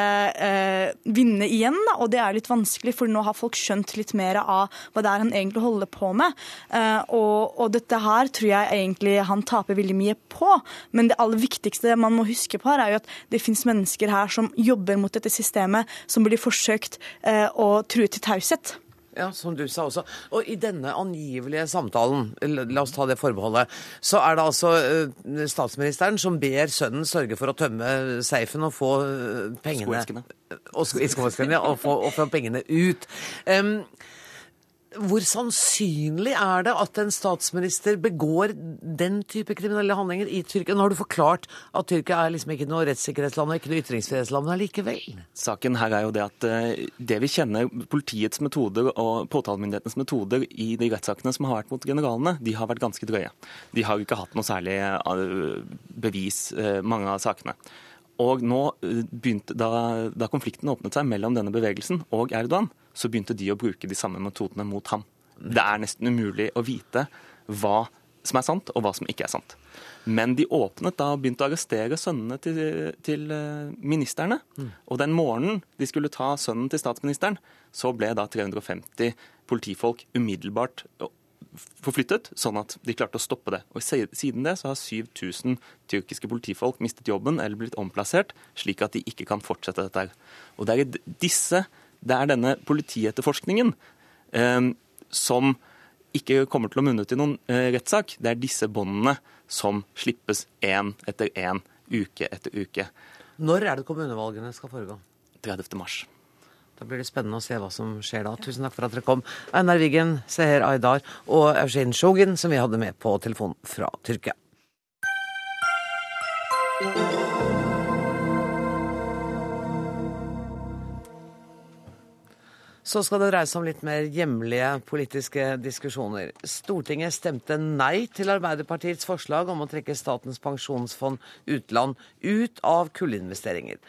vinne igjen. Da. Og det er litt vanskelig, for nå har folk skjønt litt mer av hva det er han egentlig holder på med. Og, og, dette her tror jeg egentlig han taper veldig mye på. Men det aller viktigste man må huske på her, er jo at det finnes mennesker her som jobber mot dette systemet, som blir forsøkt eh, å true til taushet. Ja, som du sa også. Og i denne angivelige samtalen, la oss ta det forbeholdet, så er det altså uh, statsministeren som ber sønnen sørge for å tømme safen og få uh, pengene Skoeskene. Og, sko ja, og, få, og få pengene ut. Um, hvor sannsynlig er det at en statsminister begår den type kriminelle handlinger i Tyrkia? Nå har du forklart at Tyrkia er liksom ikke noe rettssikkerhetsland og ikke noe ytringsfrihetsland, allikevel? Saken her er jo det at eh, det vi kjenner politiets metoder og påtalemyndighetens metoder i de rettssakene som har vært mot generalene, de har vært ganske drøye. De har ikke hatt noe særlig eh, bevis, eh, mange av sakene. Og nå begynte, da, da konflikten åpnet seg mellom denne bevegelsen og Erdogan, så begynte de å bruke de samme metodene mot ham. Det er nesten umulig å vite hva som er sant, og hva som ikke er sant. Men de åpnet da og begynte å arrestere sønnene til, til eh, ministerne. Mm. Og den morgenen de skulle ta sønnen til statsministeren, så ble da 350 politifolk umiddelbart forflyttet, sånn at de klarte å stoppe det. Og Siden det så har 7000 tyrkiske politifolk mistet jobben eller blitt omplassert, slik at de ikke kan fortsette dette. Og Det er disse det er denne politietterforskningen eh, som ikke kommer til å munne ut i noen eh, rettssak. Det er disse båndene som slippes én etter én, uke etter uke. Når er det kommunevalgene skal foregå? 30. mars. Da blir det spennende å se hva som skjer da. Tusen takk for at dere kom. Einar Wiggen, Seher Aydar og Eugene Sjogen som vi hadde med på telefon fra Tyrkia. Så skal det dreie seg om litt mer hjemlige politiske diskusjoner. Stortinget stemte nei til Arbeiderpartiets forslag om å trekke Statens pensjonsfond utland ut av kullinvesteringer.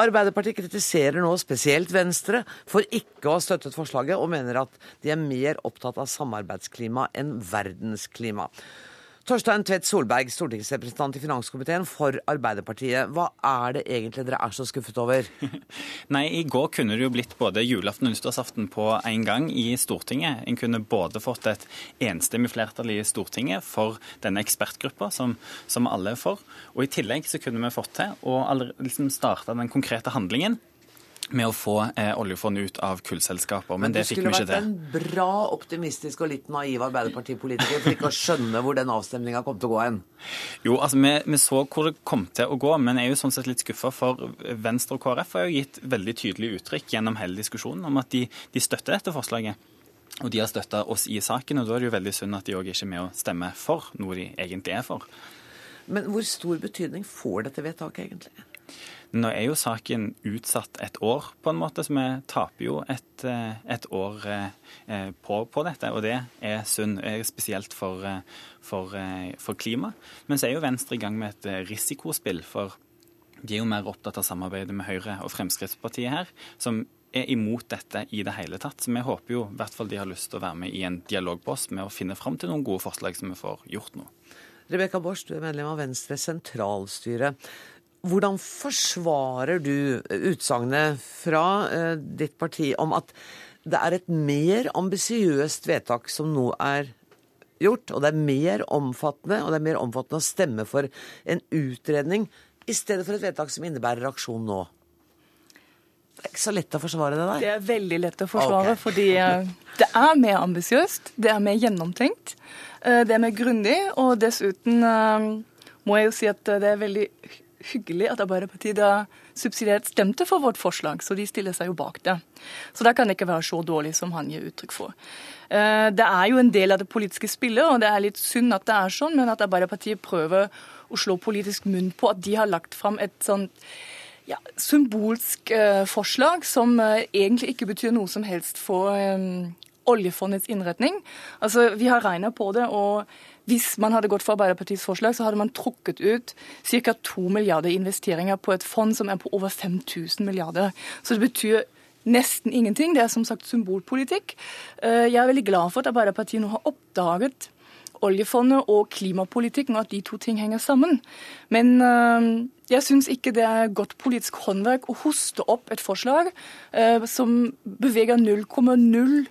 Arbeiderpartiet kritiserer nå spesielt Venstre for ikke å ha støttet forslaget, og mener at de er mer opptatt av samarbeidsklima enn verdensklima. Torstein Tvedt Solberg, stortingsrepresentant i finanskomiteen for Arbeiderpartiet. Hva er det egentlig dere er så skuffet over? Nei, I går kunne det jo blitt både julaften og nyttårsaften på en gang i Stortinget. En kunne både fått et enstemmig flertall i Stortinget for denne ekspertgruppa, som, som alle er for. Og i tillegg så kunne vi fått til å liksom starte den konkrete handlingen med å få eh, oljefondet ut av kullselskaper. Men, Men det fikk vi ikke til. Du skulle vært en bra optimistisk og litt naiv arbeiderpartipolitiker for ikke å skjønne hvor den avstemninga kom til å gå hen. Jo, altså vi, vi, så hvor det kom til å gå, men jeg er jo sånn sett litt skuffa for Venstre og KrF har jo gitt veldig tydelig uttrykk gjennom hele diskusjonen om at de, de støtter dette forslaget. Og de har støtta oss i saken, og da er det jo veldig synd at de òg ikke er med å stemme for noe de egentlig er for. Men hvor stor betydning får dette vedtaket egentlig? Nå er jo saken utsatt et år, på en måte, så vi taper jo et, eh, et år eh, på, på, dette. Og det er synd, spesielt for, eh, for, for klima. Men så er jo Venstre i gang med et risikospill, for de er jo mer opptatt av samarbeidet med Høyre og Fremskrittspartiet her, som er imot dette i det hele tatt. Så vi håper jo i hvert fall de har lyst til å være med i en dialog på oss med å finne fram til noen gode forslag som vi får gjort nå. Rebekka Borch, du er medlem av Venstre sentralstyre. Hvordan forsvarer du utsagnet fra eh, ditt parti om at det er et mer ambisiøst vedtak som nå er gjort, og det er mer omfattende, og det er mer omfattende å stemme for en utredning i stedet for et vedtak som innebærer aksjon nå? Det er ikke så lett å forsvare det der? Det er veldig lett å forsvare, okay. fordi eh, det er mer ambisiøst, det er mer gjennomtenkt, eh, det er mer grundig, og dessuten må jeg jo si at det er veldig hyggelig at Arbeiderpartiet da subsidiert stemte for vårt forslag, så de stiller seg jo bak det. Så det kan ikke være så dårlig som han gir uttrykk for. Eh, det er jo en del av det politiske spillet, og det er litt synd at det er sånn, men at Arbeiderpartiet prøver å slå politisk munn på at de har lagt fram et sånt ja, symbolsk uh, forslag som uh, egentlig ikke betyr noe som helst for oljefondets innretning. Altså, Vi har regna på det, og hvis man hadde gått for Arbeiderpartiets forslag, så hadde man trukket ut ca. 2 milliarder investeringer på et fond som er på over 5000 milliarder. Så det betyr nesten ingenting. Det er som sagt symbolpolitikk. Eh, jeg er veldig glad for at Arbeiderpartiet nå har oppdaget oljefondet og klimapolitikken, og at de to ting henger sammen. Men eh, jeg syns ikke det er godt politisk håndverk å hoste opp et forslag eh, som beveger 0,0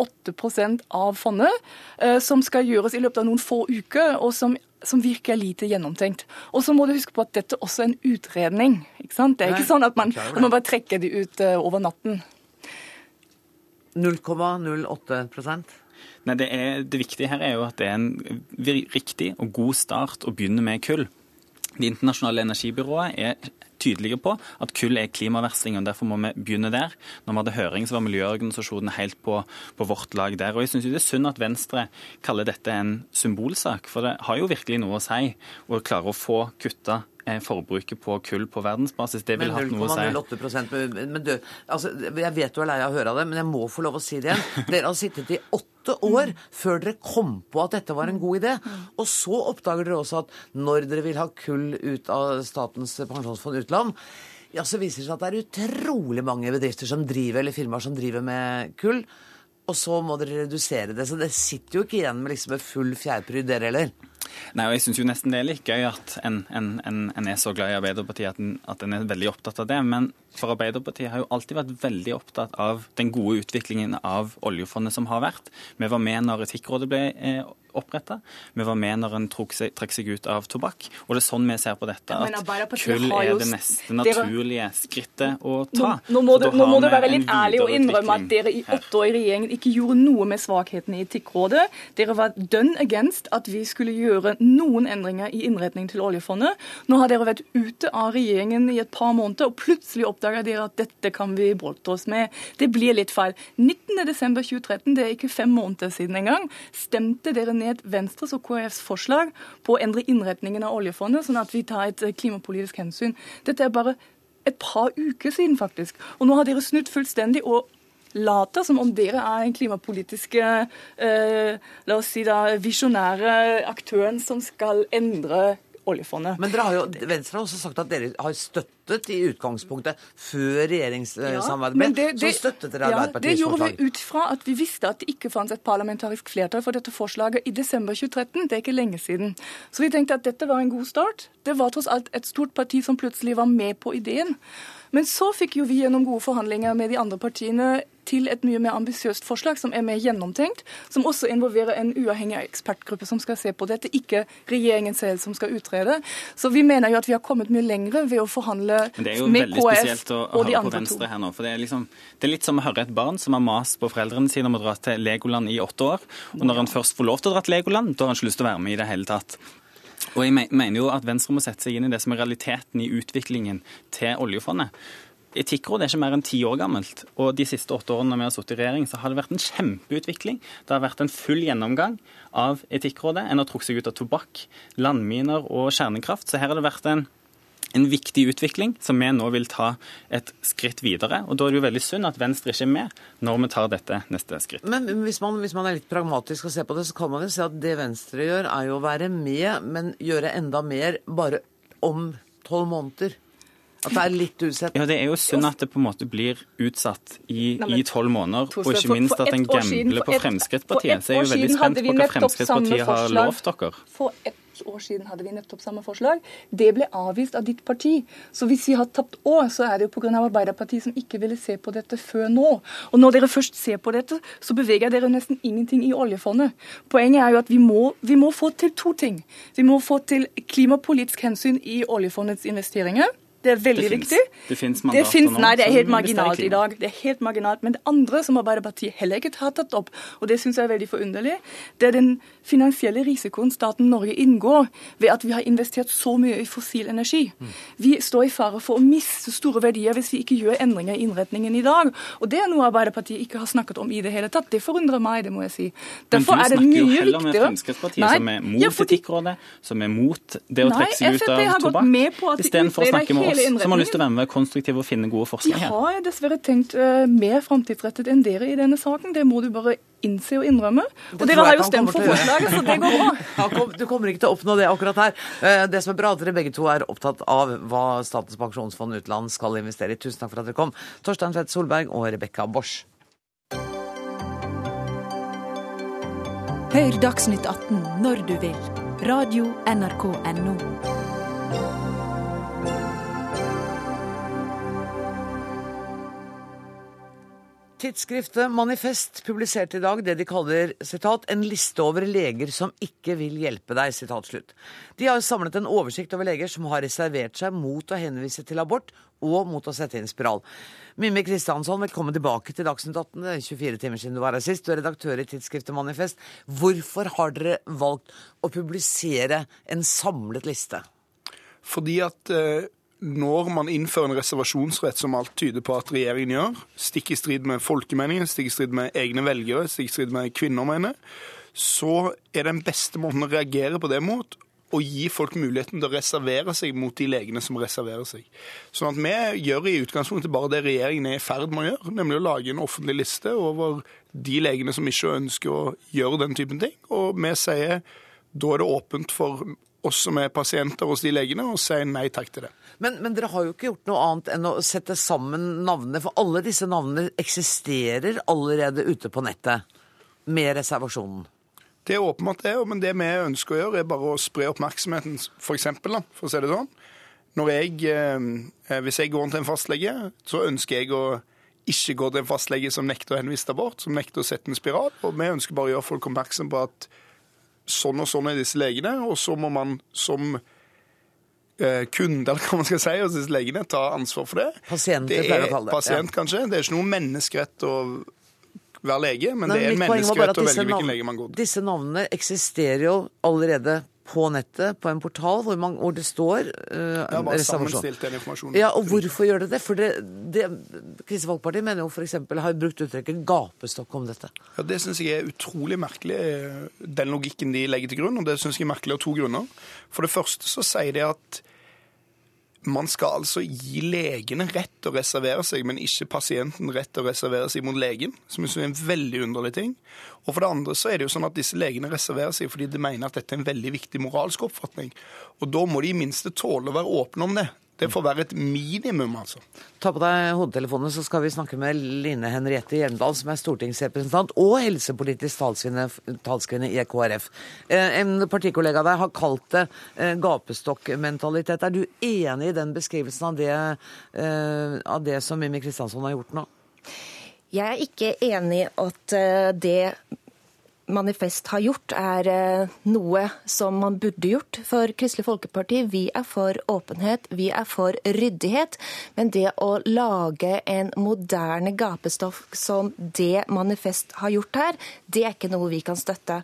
8 av fondet, eh, som skal gjøres i løpet av noen få uker, og som, som virker lite gjennomtenkt. Og så må du huske på at dette også er en utredning. ikke sant? Det er ikke sånn at man, at man bare trekker de ut eh, over natten. 0,08% Nei, det, er, det viktige her er jo at det er en riktig og god start å begynne med kull. Det internasjonale energibyrået er tydelige på at kull er klimaverstingen. og derfor må vi begynne der. Når vi hadde høring, så var miljøorganisasjonene helt på, på vårt lag der. Og jeg syns det er synd at Venstre kaller dette en symbolsak, for det har jo virkelig noe å si å klare å få kutta eh, forbruket på kull på verdensbasis. Det ville hatt noe å si. 0,08 men, men du, altså, Jeg vet du er lei av å høre det, men jeg må få lov å si det igjen. Dere har sittet i åtte år før dere kom på at dette var en god idé. Og så oppdager dere også at når dere vil ha kull ut av Statens pensjonsfond utland, ja, så viser det seg at det er utrolig mange bedrifter som driver, eller firmaer som driver med kull. Og så må dere redusere det. Så det sitter jo ikke igjen med liksom full fjærpryd, dere heller. Nei, og jeg syns nesten det er litt gøy at en, en, en, en er så glad i Arbeiderpartiet at en, at en er veldig opptatt av det. Men for Arbeiderpartiet har jo alltid vært veldig opptatt av den gode utviklingen av oljefondet som har vært. Vi var med når Etikkrådet ble eh, oppretta. Vi var med når en trakk seg, ut av tobakk. Og det er sånn vi ser på dette, at kull er det neste naturlige skrittet å ta. Nå, nå må, du, nå må du være litt ærlig og innrømme at dere i åtte år i regjeringen ikke gjorde noe med svakhetene i Etikkrådet. Dere var dønn against at vi skulle gjøre noen endringer i innretning til oljefondet. Nå har dere vært ute av regjeringen i et par måneder, og plutselig oppdager dere at dette kan vi boltre oss med. Det blir litt feil. 19.12.2013, det er ikke fem måneder siden engang, stemte dere ned ned Venstres og KrFs forslag på å endre innretningen av oljefondet, sånn at vi tar et eh, klimapolitisk hensyn. Dette er bare et par uker siden, faktisk. Og nå har dere snudd fullstendig og later som om dere er den klimapolitiske eh, la oss si da, visjonære aktøren som skal endre oljefondet. Men har jo, Venstre har også sagt at dere har støttet i utgangspunktet før regjeringssamarbeidet ble, så støttet dere Arbeiderpartiets forslag. Ja, det gjorde vi ut fra at vi visste at det ikke fantes et parlamentarisk flertall for dette forslaget i desember 2013. Det er ikke lenge siden. Så vi tenkte at dette var en god start. Det var tross alt et stort parti som plutselig var med på ideen. Men så fikk jo vi gjennom gode forhandlinger med de andre partiene til et mye mer ambisiøst forslag, som er mer gjennomtenkt, som også involverer en uavhengig ekspertgruppe som skal se på dette, ikke regjeringen selv som skal utrede. Så vi mener jo at vi har kommet mye lengre ved å forhandle med KS og de andre to. Men det er jo veldig spesielt å, å høre på Venstre her nå. for det er, liksom, det er litt som å høre et barn som har mast på foreldrene sine om å dra til Legoland i åtte år. Og når han først får lov til å dra til Legoland, da har han ikke lyst til å være med i det hele tatt. Og jeg mener jo at Venstre må sette seg inn i det som er realiteten i utviklingen til oljefondet. Etikkrådet er ikke mer enn ti år gammelt. Og de siste åtte årene vi har sittet i regjering, så har det vært en kjempeutvikling. Det har vært en full gjennomgang av Etikkrådet. En har trukket seg ut av tobakk, landminer og kjernekraft. Så her har det vært en en viktig utvikling som vi nå vil ta et skritt videre. Og Da er det jo veldig synd at Venstre ikke er med når vi tar dette neste skritt. Men hvis man, hvis man er litt pragmatisk og ser på det, så kan man jo si at det Venstre gjør, er jo å være med, men gjøre enda mer bare om tolv måneder. At det er litt utsatt? Ja, det er jo synd at det på en måte blir utsatt i tolv måneder. Og ikke minst at en gambler på Fremskrittspartiet. Så jeg er jo veldig spent på hva Fremskrittspartiet har lovt dere. For et år siden hadde vi nettopp samme forslag. Det ble avvist av ditt parti. Så hvis vi har tapt år, så er det jo pga. Arbeiderpartiet som ikke ville se på dette før nå. Og når dere først ser på dette, så beveger dere nesten ingenting i oljefondet. Poenget er jo at vi må, vi må få til to ting. Vi må få til klimapolitisk hensyn i oljefondets investeringer. Det er veldig det viktig. det fins mandater finnes, nå? Nei, det er helt marginalt i dag. Det er helt marginalt. Men det andre som Arbeiderpartiet heller ikke har tatt opp, og det syns jeg er veldig forunderlig, det er den finansielle risikoen staten Norge inngår ved at vi har investert så mye i fossil energi. Mm. Vi står i fare for å miste store verdier hvis vi ikke gjør endringer i innretningen i dag. Og det er noe Arbeiderpartiet ikke har snakket om i det hele tatt. Det forundrer meg, det må jeg si. Derfor Men du snakker jo heller med Fremskrittspartiet, nei, som er mot ja, fordi... Etikkrådet, som er mot det å trekke seg ut av tobakk, istedenfor å snakke med oss som har lyst til å være med konstruktive og finne gode forslag her. De har dessverre tenkt uh, mer framtidsrettet enn dere i denne saken. Det må du bare innse og innrømme. Og dere har jo stemt for forslaget, så det går bra. Du kommer ikke til å oppnå det akkurat her. Eh, det som er bra, at dere begge to er opptatt av hva Statens pensjonsfond utland skal investere i. Tusen takk for at dere kom. Torstein Tvedt Solberg og Rebekka Bosch. Hør Dagsnytt 18 når du vil. Radio NRK Radio.nrk.no. Tidsskriftet Manifest publiserte i dag det de kaller citat, 'en liste over leger som ikke vil hjelpe deg'. Citat, slutt. De har samlet en oversikt over leger som har reservert seg mot å henvise til abort og mot å sette inn spiral. Mimmi Kristiansson, velkommen tilbake til Dagsnytt 18. Det er 24 timer siden du var her sist. Du er redaktør i tidsskriftet Manifest. Hvorfor har dere valgt å publisere en samlet liste? Fordi at uh når man innfører en reservasjonsrett, som alt tyder på at regjeringen gjør, stikk i strid med folkemeningen, stikk i strid med egne velgere, stikk i strid med kvinner mener, så er den beste måten å reagere på det mot å gi folk muligheten til å reservere seg mot de legene som reserverer seg. Sånn at vi gjør i utgangspunktet bare det regjeringen er i ferd med å gjøre, nemlig å lage en offentlig liste over de legene som ikke ønsker å gjøre den typen ting. Og vi sier da er det åpent for oss som er pasienter hos de legene, og sier nei takk til det. Men, men, dere har jo ikke gjort noe annet enn å sette sammen navnene, for alle disse navnene eksisterer allerede ute på nettet med reservasjonen. Det er åpenbart det, men det vi ønsker å gjøre, er bare å spre oppmerksomheten, for eksempel, for å si det sånn. Jeg, eh, hvis jeg går til en fastlege, så ønsker jeg å ikke gå til en fastlege som nekter å henvise til abort, som nekter å sette en spiral. Og vi ønsker bare å gjøre folk oppmerksom på at sånn og sånn er disse legene, og så må man som kunde, eller hva man skal si, disse legene ta ansvar for det. Pasient, det er, det. Pasient, ja. kanskje. Det er ikke noe menneskerett å være lege, men, men det er menneskerett å velge hvilken lege man går til. Disse navnene eksisterer jo allerede på nettet, på en portal, hvor, man, hvor det står uh, ja, bare sammenstilt den informasjonen. Ja, og hvorfor gjør det det? For det, det Kristelig Folkeparti mener jo f.eks. har brukt uttrykket gapestokk om dette. Ja, Det syns jeg er utrolig merkelig, den logikken de legger til grunn. Og det syns jeg er merkelig av to grunner. For det første så sier de at man skal altså gi legene rett til å reservere seg, men ikke pasienten rett til å reservere seg mot legen, som er en veldig underlig ting. Og for det andre så er det jo sånn at disse legene reserverer seg fordi de mener at dette er en veldig viktig moralsk oppfatning. Og da må de i minste tåle å være åpne om det. Det får være et minimum, altså. Ta på deg hodetelefonene, så skal vi snakke med Line Henriette Hjelmdal, som er stortingsrepresentant og helsepolitisk talskvinne i KrF. Eh, en partikollega av deg har kalt det eh, gapestokkmentalitet. Er du enig i den beskrivelsen av det, eh, av det som Mimmi Kristiansson har gjort nå? Jeg er ikke enig i at det Manifest har gjort, er eh, noe som man burde gjort for Kristelig Folkeparti. Vi er for åpenhet, vi er for ryddighet. Men det å lage en moderne gapestoff som det Manifest har gjort her, det er ikke noe vi kan støtte.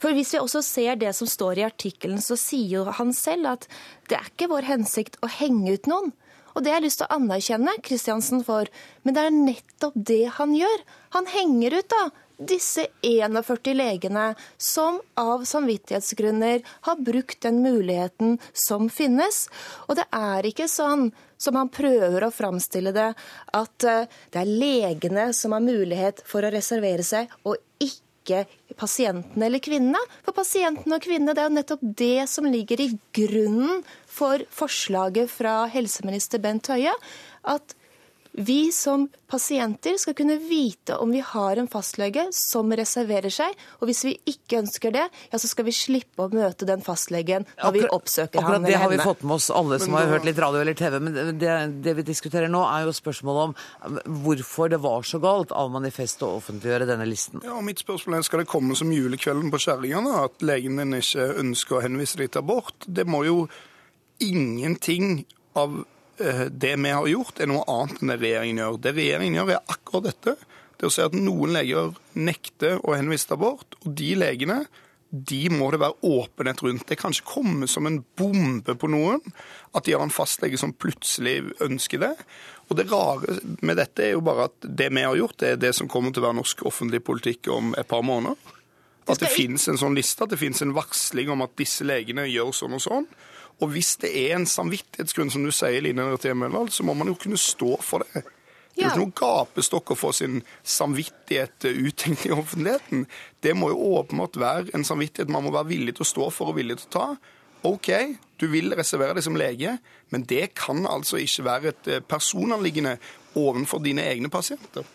For Hvis vi også ser det som står i artikkelen, så sier jo han selv at det er ikke vår hensikt å henge ut noen. Og det har jeg lyst til å anerkjenne Kristiansen for. Men det er nettopp det han gjør. Han henger ut da disse 41 legene som av samvittighetsgrunner har brukt den muligheten som finnes. Og det er ikke sånn som han prøver å framstille det, at eh, det er legene som har mulighet for å reservere seg, og ikke pasientene eller kvinnene. For pasientene og kvinnene, det er jo nettopp det som ligger i grunnen for forslaget fra helseminister Bent Høie. At vi som pasienter skal kunne vite om vi har en fastlege som reserverer seg. Og hvis vi ikke ønsker det, ja, så skal vi slippe å møte den fastlegen når vi oppsøker Akkurat han det har vi fått med oss alle som har hørt litt radio eller TV. Men det, det vi diskuterer nå, er jo spørsmålet om hvorfor det var så galt av Manifest å offentliggjøre denne listen. Ja, og mitt spørsmål er, Skal det komme som julekvelden på kjerringene at legen din ikke ønsker å henvise deg til abort? Det må jo ingenting av eh, det vi har gjort, er noe annet enn det regjeringen gjør. Det regjeringen gjør, er akkurat dette. Det å si at noen leger nekter å henvise til abort, og de legene de må det være åpenhet rundt. Det kan ikke komme som en bombe på noen at de har en fastlege som plutselig ønsker det. Og Det rare med dette er jo bare at det vi har gjort, det er det som kommer til å være norsk offentlig politikk om et par måneder. At det finnes en sånn liste, at det finnes en varsling om at disse legene gjør sånn og sånn. Og hvis det er en samvittighetsgrunn, som du sier, Line Henriette Hjemdal, så må man jo kunne stå for det. Det er jo ikke noen gapestokk å få sin samvittighet uttenkt i offentligheten. Det må jo åpenbart være en samvittighet man må være villig til å stå for og villig til å ta. OK, du vil reservere deg som lege, men det kan altså ikke være et eh, personanliggende overfor dine egne pasienter.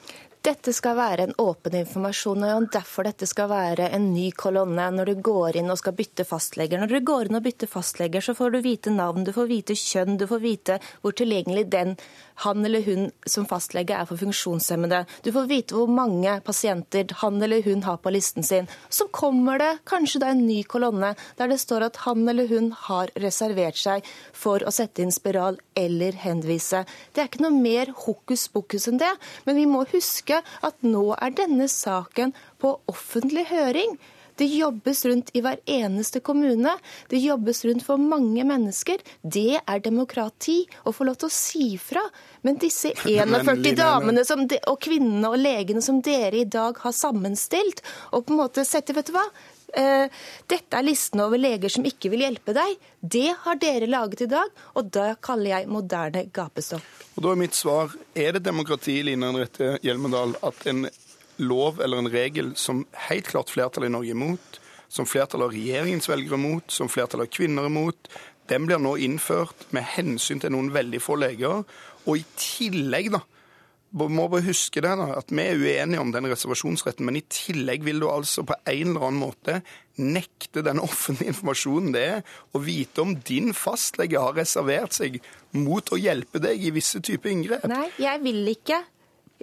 Dette skal være en åpen informasjon, og derfor dette skal være en ny kolonne når du går inn og skal bytte fastleger. Når du går inn og bytter fastleger, så får du vite navn, du får vite kjønn, du får vite hvor tilgjengelig den, han eller hun som fastlege er for funksjonshemmede. Du får vite hvor mange pasienter han eller hun har på listen sin. Så kommer det kanskje da en ny kolonne der det står at han eller hun har reservert seg for å sette inn spiral eller henvise. Det er ikke noe mer hokus pokus enn det, men vi må huske at nå er denne saken på offentlig høring. Det jobbes rundt i hver eneste kommune. Det jobbes rundt for mange mennesker. Det er demokrati å få lov til å si fra. Men disse 41 Line- damene som de, og kvinnene og legene som dere i dag har sammenstilt, og på en måte setter Vet du hva? Eh, dette er listen over leger som ikke vil hjelpe deg. Det har dere laget i dag, og det kaller jeg moderne gapestokk. Og da er mitt svar er det demokrati Line Henriette Hjelmedal, at en lov eller en regel som helt klart flertallet i Norge er imot, som flertallet av regjeringens velgere er imot, som flertallet av kvinner er imot, den blir nå innført med hensyn til noen veldig få leger. Og i tillegg, da, må bare huske det da, at vi er uenige om den reservasjonsretten, men i tillegg vil du altså på en eller annen måte nekte den offentlige informasjonen det er å vite om din fastlege har reservert seg mot å hjelpe deg i visse typer inngrep. Nei, jeg vil ikke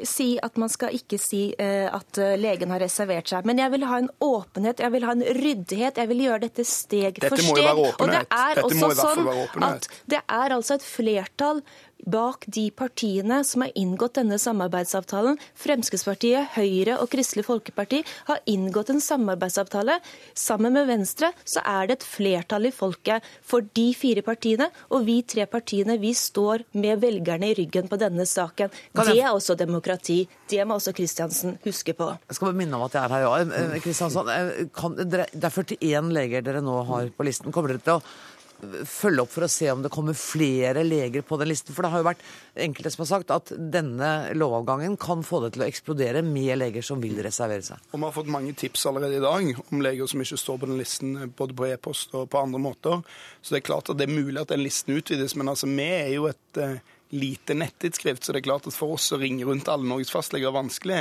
si at man skal ikke si eh, at eh, legen har reservert seg. Men jeg vil ha en åpenhet, jeg vil ha en ryddighet. Jeg vil gjøre dette steg Dette for må steg. jo være Og det er Dette må også sånn at det er altså et flertall bak de partiene som har inngått denne samarbeidsavtalen. Fremskrittspartiet, Høyre og Kristelig Folkeparti har inngått en samarbeidsavtale. Sammen med Venstre så er det et flertall i folket for de fire partiene, og vi tre partiene vi står med velgerne i ryggen på denne saken. Det er også demokrati. Det må også Kristiansen huske på. Jeg skal bare minne om at jeg er her, ja. Eh, Kristiansand, eh, det er 41 leger dere nå har på listen. Kommer dere til å følge opp for å se om det kommer flere leger på den listen? For det har jo vært enkelte som har sagt at denne lovavgangen kan få det til å eksplodere med leger som vil reservere seg. Og Vi har fått mange tips allerede i dag om leger som ikke står på den listen, både på e-post og på andre måter. Så det er klart at det er mulig at den listen utvides. Men altså, vi er jo et eh, lite nettidsskrift, så det er klart at for oss å ringe rundt alle Norges fastleger er vanskelig.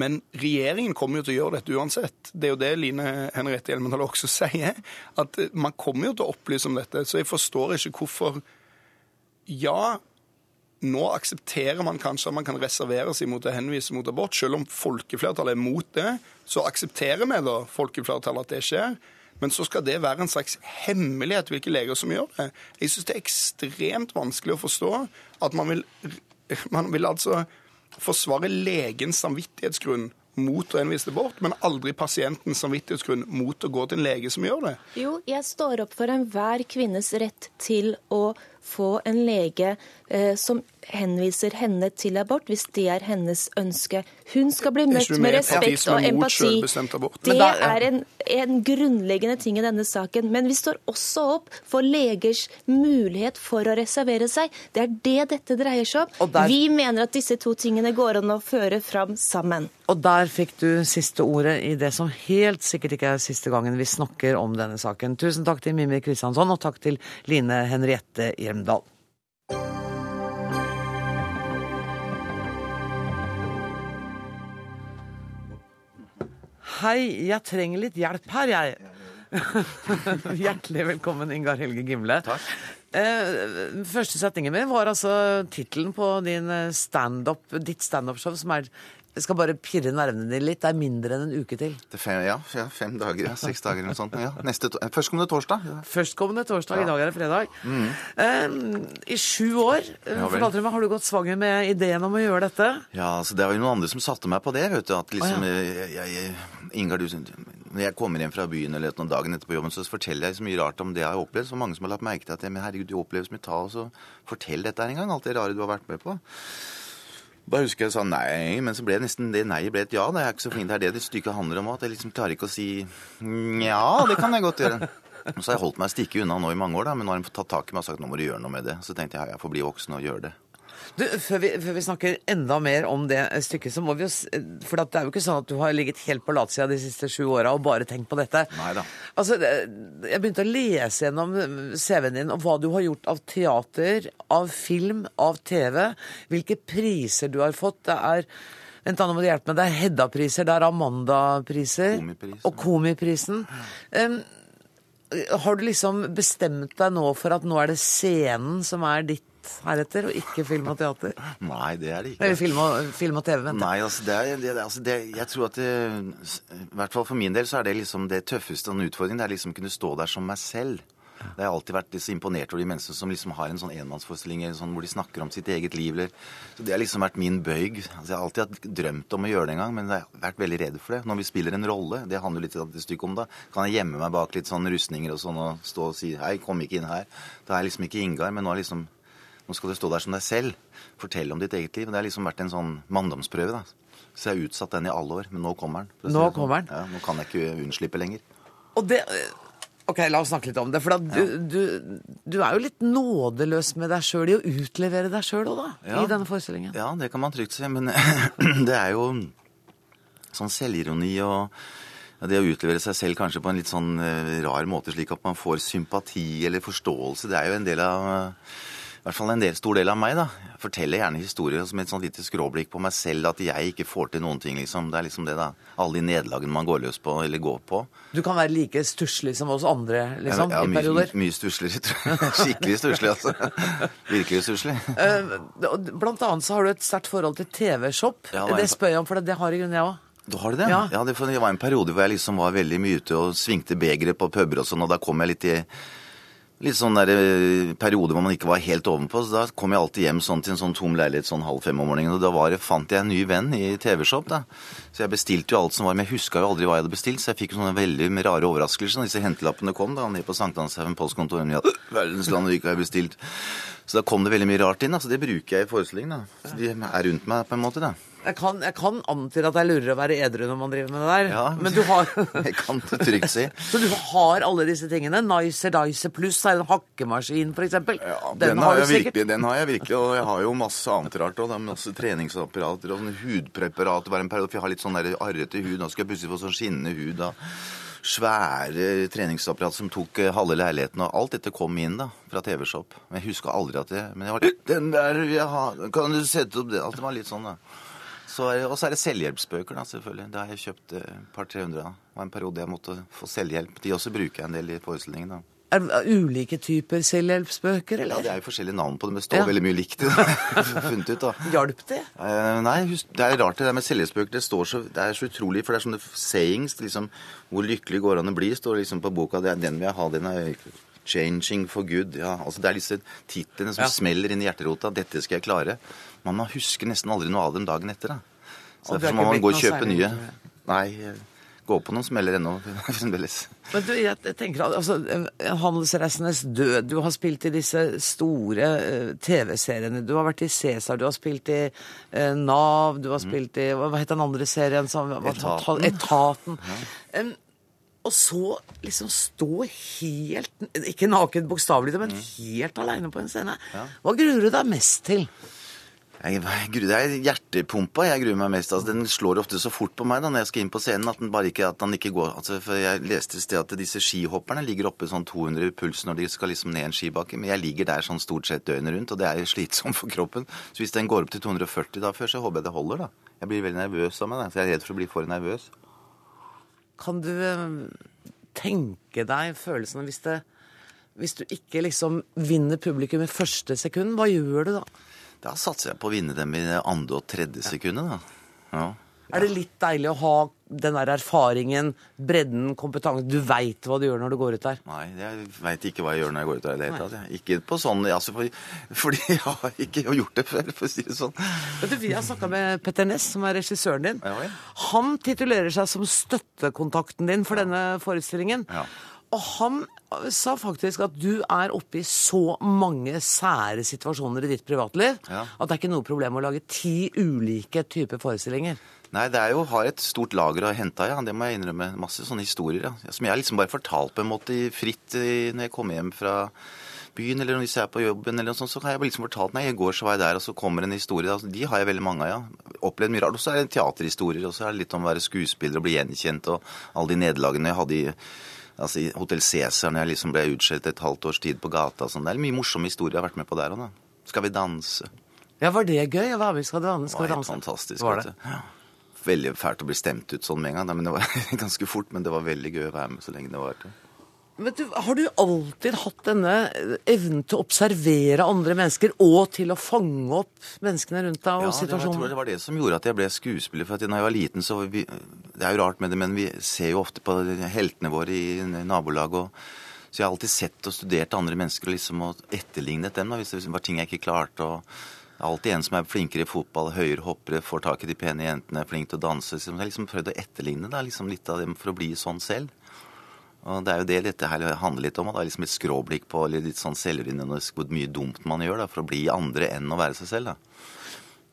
Men regjeringen kommer jo til å gjøre dette uansett. Det er jo det Line Henriette Hjelmendal også sier. At eh, man kommer jo til å opplyse om dette. Så jeg forstår ikke hvorfor Ja, nå aksepterer man kanskje at man kan reservere seg mot å henvise mot abort. Selv om folkeflertallet er mot det, så aksepterer vi da folkeflertallet at det skjer. Men så skal det være en slags hemmelighet hvilke leger som gjør det. Jeg syns det er ekstremt vanskelig å forstå at man vil, man vil altså forsvare legens samvittighetsgrunn mot å henvise det bort, men aldri pasientens samvittighetsgrunn mot å gå til en lege som gjør det. Jo, jeg står opp for enhver kvinnes rett til å få en lege eh, som henviser henne til abort, hvis det er hennes ønske. Hun skal bli møtt med respekt og empati. Det er en, en, grunnleggende ting i denne saken. Men vi står også opp for legers mulighet for å reservere seg. Det er det dette dreier seg om. Der... Vi mener at disse to tingene går an å føre fram sammen. Og der fikk du siste ordet i det som helt sikkert ikke er siste gangen vi snakker om denne saken. Tusen takk til Mimmi Kristiansson, og takk til Line Henriette Hjelmdal. Hei, jeg trenger litt hjelp her, jeg. Hjertelig velkommen, Ingar Helge Gimle. Takk. Eh, første setningen min var altså tittelen på din eh, stand ditt standup-show, som er jeg skal bare pirre nervene dine litt. Det er mindre enn en uke til. Fem, ja, fem dager. Ja, seks dager eller noe sånt. Ja. Neste, førstkommende torsdag. Ja. Førstkommende torsdag. I dag er det fredag. Mm. Uh, I sju år ja, fortalte du meg, har du gått svanger med ideen om å gjøre dette? Ja, altså det var jo noen andre som satte meg på det. vet du, at liksom, oh, jeg, jeg, Ingar, du, når jeg kommer hjem fra byen eller noen dagen etterpå jobben, så forteller jeg så mye rart om det jeg har opplevd. Så mange som har lagt merke til at jeg, men herregud, du opplever så mye. Og så fortell dette her en gang. Alt det rare du har vært med på. Da husker jeg sa nei, men så ble det nesten det nei ble et ja. Det er ikke så fint. Det er det det stykket handler om. At jeg liksom klarer ikke å si ja, det kan jeg godt gjøre. Så har jeg holdt meg stikke unna nå i mange år, da, men nå har de tatt tak i meg og sagt nå må du gjøre noe med det. Så tenkte jeg ja, jeg får bli voksen og gjøre det. Du, før vi, før vi, snakker enda mer om det stykket, så må vi jo For det er jo ikke sånn at du har ligget helt på latsida de siste sju åra og bare tenkt på dette. Neida. Altså, jeg begynte å lese gjennom CV-en din og hva du har gjort av teater, av film, av TV. Hvilke priser du har fått. Det er Vent, nå må du hjelpe meg. Det er Hedda-priser, det er Amanda-priser. Og Komiprisen. Um, har du liksom bestemt deg nå for at nå er det scenen som er ditt heretter, og ikke film og teater? Nei, det er det ikke. Eller film og, film og TV, venter Nei, altså, det er, det, altså det, jeg tror at det, I hvert fall for min del så er det liksom det tøffeste og utfordringen. Det er liksom å kunne stå der som meg selv. Det har alltid vært så imponert over de menneskene som liksom har en sånn enmannsforestilling sånn, hvor de snakker om sitt eget liv. Eller. Så Det har liksom vært min bøyg. Altså, jeg har alltid drømt om å gjøre det en gang, men jeg har vært veldig redd for det. Når vi spiller en rolle, det handler litt et stykke om da, kan jeg gjemme meg bak litt sånn rustninger og sånn og stå og si hei, kom ikke inn her. Da er jeg liksom ikke Ingar, men nå er liksom nå skal du stå der som deg selv, fortelle om ditt eget liv. Det har liksom vært en sånn manndomsprøve. da. Så jeg har utsatt den i alle år, men nå kommer den. Nå sånn. kommer den? Ja, Nå kan jeg ikke unnslippe lenger. Og det... Ok, La oss snakke litt om det. For du, ja. du, du, er jo litt nådeløs med deg sjøl i å utlevere deg sjøl òg, da. Ja. I denne forestillingen. Ja, det kan man trygt si. Men det er jo sånn selvironi og det å utlevere seg selv kanskje på en litt sånn uh, rar måte, slik at man får sympati eller forståelse, det er jo en del av i hvert fall en del, stor del av meg. da. Jeg forteller gjerne historier som et sånn lite skråblikk på meg selv, at jeg ikke får til noen ting. liksom. Det er liksom det, da. Alle de nederlagene man går løs på, eller går på. Du kan være like stusslig som oss andre, liksom, ja, ja, i perioder? Mye, mye stussligere, tror jeg. Skikkelig stusslig, altså. Virkelig stusslig. Uh, blant annet så har du et sterkt forhold til TV-shop. Ja, det spør jeg om, for det har i grunnen jeg òg. Du har det? Ja. ja det, var en periode hvor jeg liksom var veldig mye ute og svingte begeret på puber og sånn, og da kom jeg litt i litt sånn der eh, periode hvor man ikke var helt ovenpå. Så da kom jeg alltid hjem sånn til en sånn tom leilighet sånn halv fem om morgenen. Og da var, fant jeg en ny venn i TV-shop. da. Så jeg bestilte jo alt som var, men jeg huska jo aldri hva jeg hadde bestilt. Så jeg fikk sånne veldig rare overraskelser når disse hentelappene kom da, ned på Sankthanshaugen postkontor. Ja, verdensland, og ikke har jeg bestilt. Så da kom det veldig mye rart inn. da, Så det bruker jeg i forestillingen. da. Så de er rundt meg på en måte. da. Jeg kan, jeg kan antyde at det er lurere å være edru når man driver med det der. Ja, men du har Jeg kan det trygt si. Så du har alle disse tingene? Nicer Dicer pluss er en hakkemaskin, f.eks. Ja, den, den, har har virkelig, den har jeg virkelig, og jeg har jo masse annet rart òg. Masse treningsapparater og sånn hudpreparater. Bare en periode, for jeg har litt sånn arrete hud. Nå skal jeg plutselig få sånn skinnende hud. da svære treningsapparat som tok eh, halve leiligheten. Og alt dette kom inn da, fra TV-Shop. Jeg huska aldri at det Men jeg var Den der jeg ha! Kan du sette opp det? Alt det var litt sånn, da. Og så er det selvhjelpsbøker, da, selvfølgelig. Det har jeg kjøpt et eh, par-tre hundre av. Det var en periode jeg måtte få selvhjelp. De også bruker jeg en del i forestillingen. da. Er det ulike typer selvhjelpsbøker, eller? Ja, Det er jo forskjellige navn på dem. Det står ja. veldig mye likt i det. funnet ut da. Hjalp det? Eh, nei, det er rart det der med selvhjelpsbøker. Det, står så, det er så utrolig, for det er sånne sayings. liksom, Hvor lykkelig går an å bli, står liksom på boka. Det er den vil jeg ha, den er 'Changing for good'. ja, altså Det er disse titlene som ja. smeller inn i hjerterota. 'Dette skal jeg klare'. Man husker nesten aldri noe av dem dagen etter. da. Så Derfor må man gå og kjøpe nye. Nei, gå på noen smeller ennå fremdeles. Men du, jeg tenker altså, Handelsreisenes død. Du har spilt i disse store uh, TV-seriene. Du har vært i Cæsar, du har spilt i uh, Nav, du har spilt i Hva het den andre serien? Etaten. Etaten. Ja. Og så liksom stå helt Ikke naken bokstavelig, men mm. helt aleine på en scene. Hva gruer du deg mest til? Jeg, det er hjertepumpa jeg gruer meg mest. Altså, den slår ofte så fort på meg da, når jeg skal inn på scenen at den bare ikke, at den ikke går. Altså, for Jeg leste et sted at disse skihopperne ligger oppe sånn 200 puls når de skal liksom ned en skibakke. Men jeg ligger der sånn stort sett døgnet rundt, og det er slitsomt for kroppen. Så hvis den går opp til 240 da før, så håper jeg det holder, da. Jeg blir veldig nervøs av meg, da, for jeg er redd for å bli for nervøs. Kan du eh, tenke deg følelsen hvis, det, hvis du ikke liksom vinner publikum i første sekund, hva gjør du da? Da satser jeg på å vinne dem i andre og tredje sekundet, da. Ja. Er det litt deilig å ha den der erfaringen, bredden, kompetansen? Du veit hva du gjør når du går ut der? Nei, jeg veit ikke hva jeg gjør når jeg går ut der i det hele tatt. Ikke på sånn, altså, for, fordi jeg har ikke gjort det før, for å si det sånn. Vet du, Vi har snakka med Petter Ness, som er regissøren din. Ja, ja. Han titulerer seg som støttekontakten din for denne forestillingen. Ja. Og han sa faktisk at du er oppe i så mange sære situasjoner i ditt privatliv ja. at det er ikke noe problem å lage ti ulike typer forestillinger. Nei, det er jo har et stort lager å hente av, ja. Det må jeg innrømme. Masse sånne historier. ja. Som jeg liksom bare fortalt på en måte fritt når jeg kommer hjem fra byen, eller hvis jeg er på jobben, eller noe sånt, så har jeg liksom fortalt Nei, i går så var jeg der, og så kommer en historie. Altså, de har jeg veldig mange av, ja. Opplevd mye rart. Og så er det teaterhistorier, og så er det litt om å være skuespiller og bli gjenkjent, og alle de nederlagene jeg hadde i altså i Hotell Cæsar, når jeg liksom ble utskjelt et halvt års tid på gata. og Sånn. Det er mye morsomme historier jeg har vært med på der òg, da. Skal vi danse? Ja, var det gøy? å være med i Skal vi danse? Det var helt fantastisk. Var det? Ja. Veldig fælt å bli stemt ut sånn med en gang, men det var ganske fort. Men det var veldig gøy å være med så lenge det varte. Du, har du alltid hatt denne evnen til å observere andre mennesker og til å fange opp menneskene rundt deg og ja, situasjonen? Ja, jeg tror det var det som gjorde at jeg ble skuespiller. For at når jeg var liten, så vi, Det er jo rart med det, men vi ser jo ofte på heltene våre i nabolaget. så jeg har alltid sett og studert andre mennesker og liksom og etterlignet dem da, hvis det var ting jeg ikke klarte. og alltid en som er flinkere i fotball, høyere hoppere, får tak i de pene jentene, er flink til å danse. Så jeg har liksom prøvd å etterligne da, liksom litt av dem for å bli sånn selv. Og Det er jo det dette her handler litt om. Det er liksom et skråblikk på litt sånn selvironisk hvor mye dumt man gjør da, for å bli andre enn å være seg selv. da.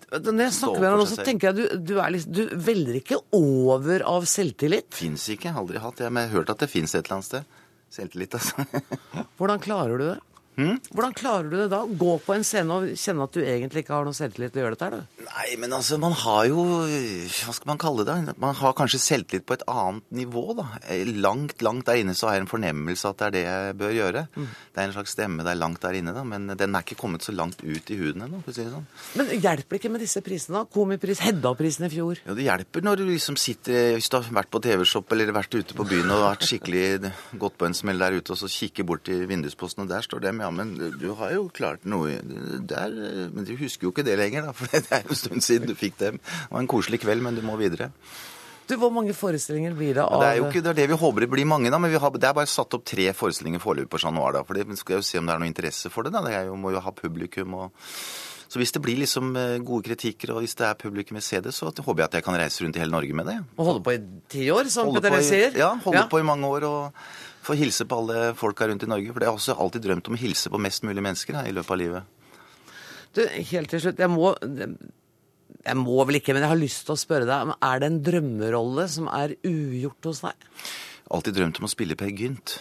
Når jeg snakker med deg så tenker jeg du, du, liksom, du velger ikke over av selvtillit? Fins ikke. Aldri hatt det. Men jeg har hørt at det fins et eller annet sted. Selvtillit, altså. Hvordan klarer du det? Hmm? Hvordan klarer du det da? Gå på en scene og kjenne at du egentlig ikke har noe selvtillit til å gjøre dette da? Nei, men altså, man har jo Hva skal man kalle det? Man har kanskje selvtillit på et annet nivå, da. Langt, langt der inne så har jeg en fornemmelse at det er det jeg bør gjøre. Mm. Det er en slags stemme der langt der inne, da. Men den er ikke kommet så langt ut i huden ennå, for å si det sånn. Men hjelper det ikke med disse prisene, da? Komipris, Hedda-prisen i fjor? Jo, det hjelper når du liksom sitter Hvis du har vært på TV-shop eller vært ute på byen og vært skikkelig gått på en smell der ute, og så kikker bort i vindusposten, og der står dem, ja, men du har jo klart noe der Men du husker jo ikke det lenger, da, for det er jo en stund siden du fikk dem. Det var en koselig kveld, men du må videre. Du, Hvor mange forestillinger blir det av Det er jo ikke det, er det vi håper det blir mange, da. Men har, det er bare satt opp tre forestillinger foreløpig på Chat Noir, da. For vi skal jo se om det er noe interesse for det. da. Det jo, må jo ha publikum og så hvis det blir liksom eh, gode kritikker, og hvis det er publikum vil se det, så håper jeg at jeg kan reise rundt i hele Norge med det. Og holde på i ti år, som Petter sier? Ja, holde ja. på i mange år. og få hilse på alle folka rundt i Norge. For det har jeg også alltid drømt om å hilse på mest mulig mennesker da, i løpet av livet. Du, helt til slutt, jeg må jeg må vel ikke, men jeg har lyst til å spørre deg. Er det en drømmerolle som er ugjort hos deg? Alltid drømt om å spille Per Gynt.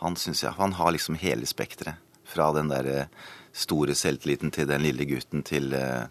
Han synes jeg, han har liksom hele spekteret. Fra den der eh, store selvtilliten til den lille gutten til eh,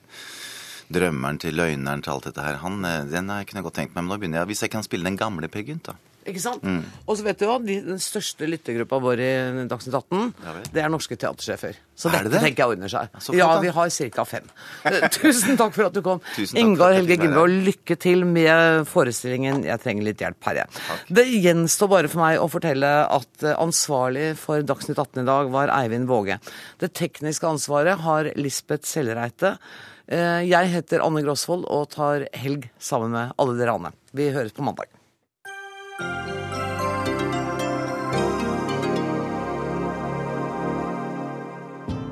drømmeren til løgneren til alt dette her. Han, uh, den har jeg kunne godt tenkt meg. Men nå begynner jeg, hvis jeg kan spille den gamle Per Gynt, da. Ikke sant? Mm. Og så vet du hva, den største lyttergruppa vår i Dagsnytt 18, ja, det er norske teatersjefer. Så dette det? tenker jeg ordner seg. Ja, ja vi har ca. fem. Eh, tusen takk for at du kom. Ingar Helge Gimle, og lykke til med forestillingen 'Jeg trenger litt hjelp', Herje. Det gjenstår bare for meg å fortelle at eh, ansvarlig for Dagsnytt 18 i dag var Eivind Våge. Det tekniske ansvaret har Lisbeth Sellreite. Eh, jeg heter Anne Grosvold og tar helg sammen med alle dere andre. Vi høres på mandag.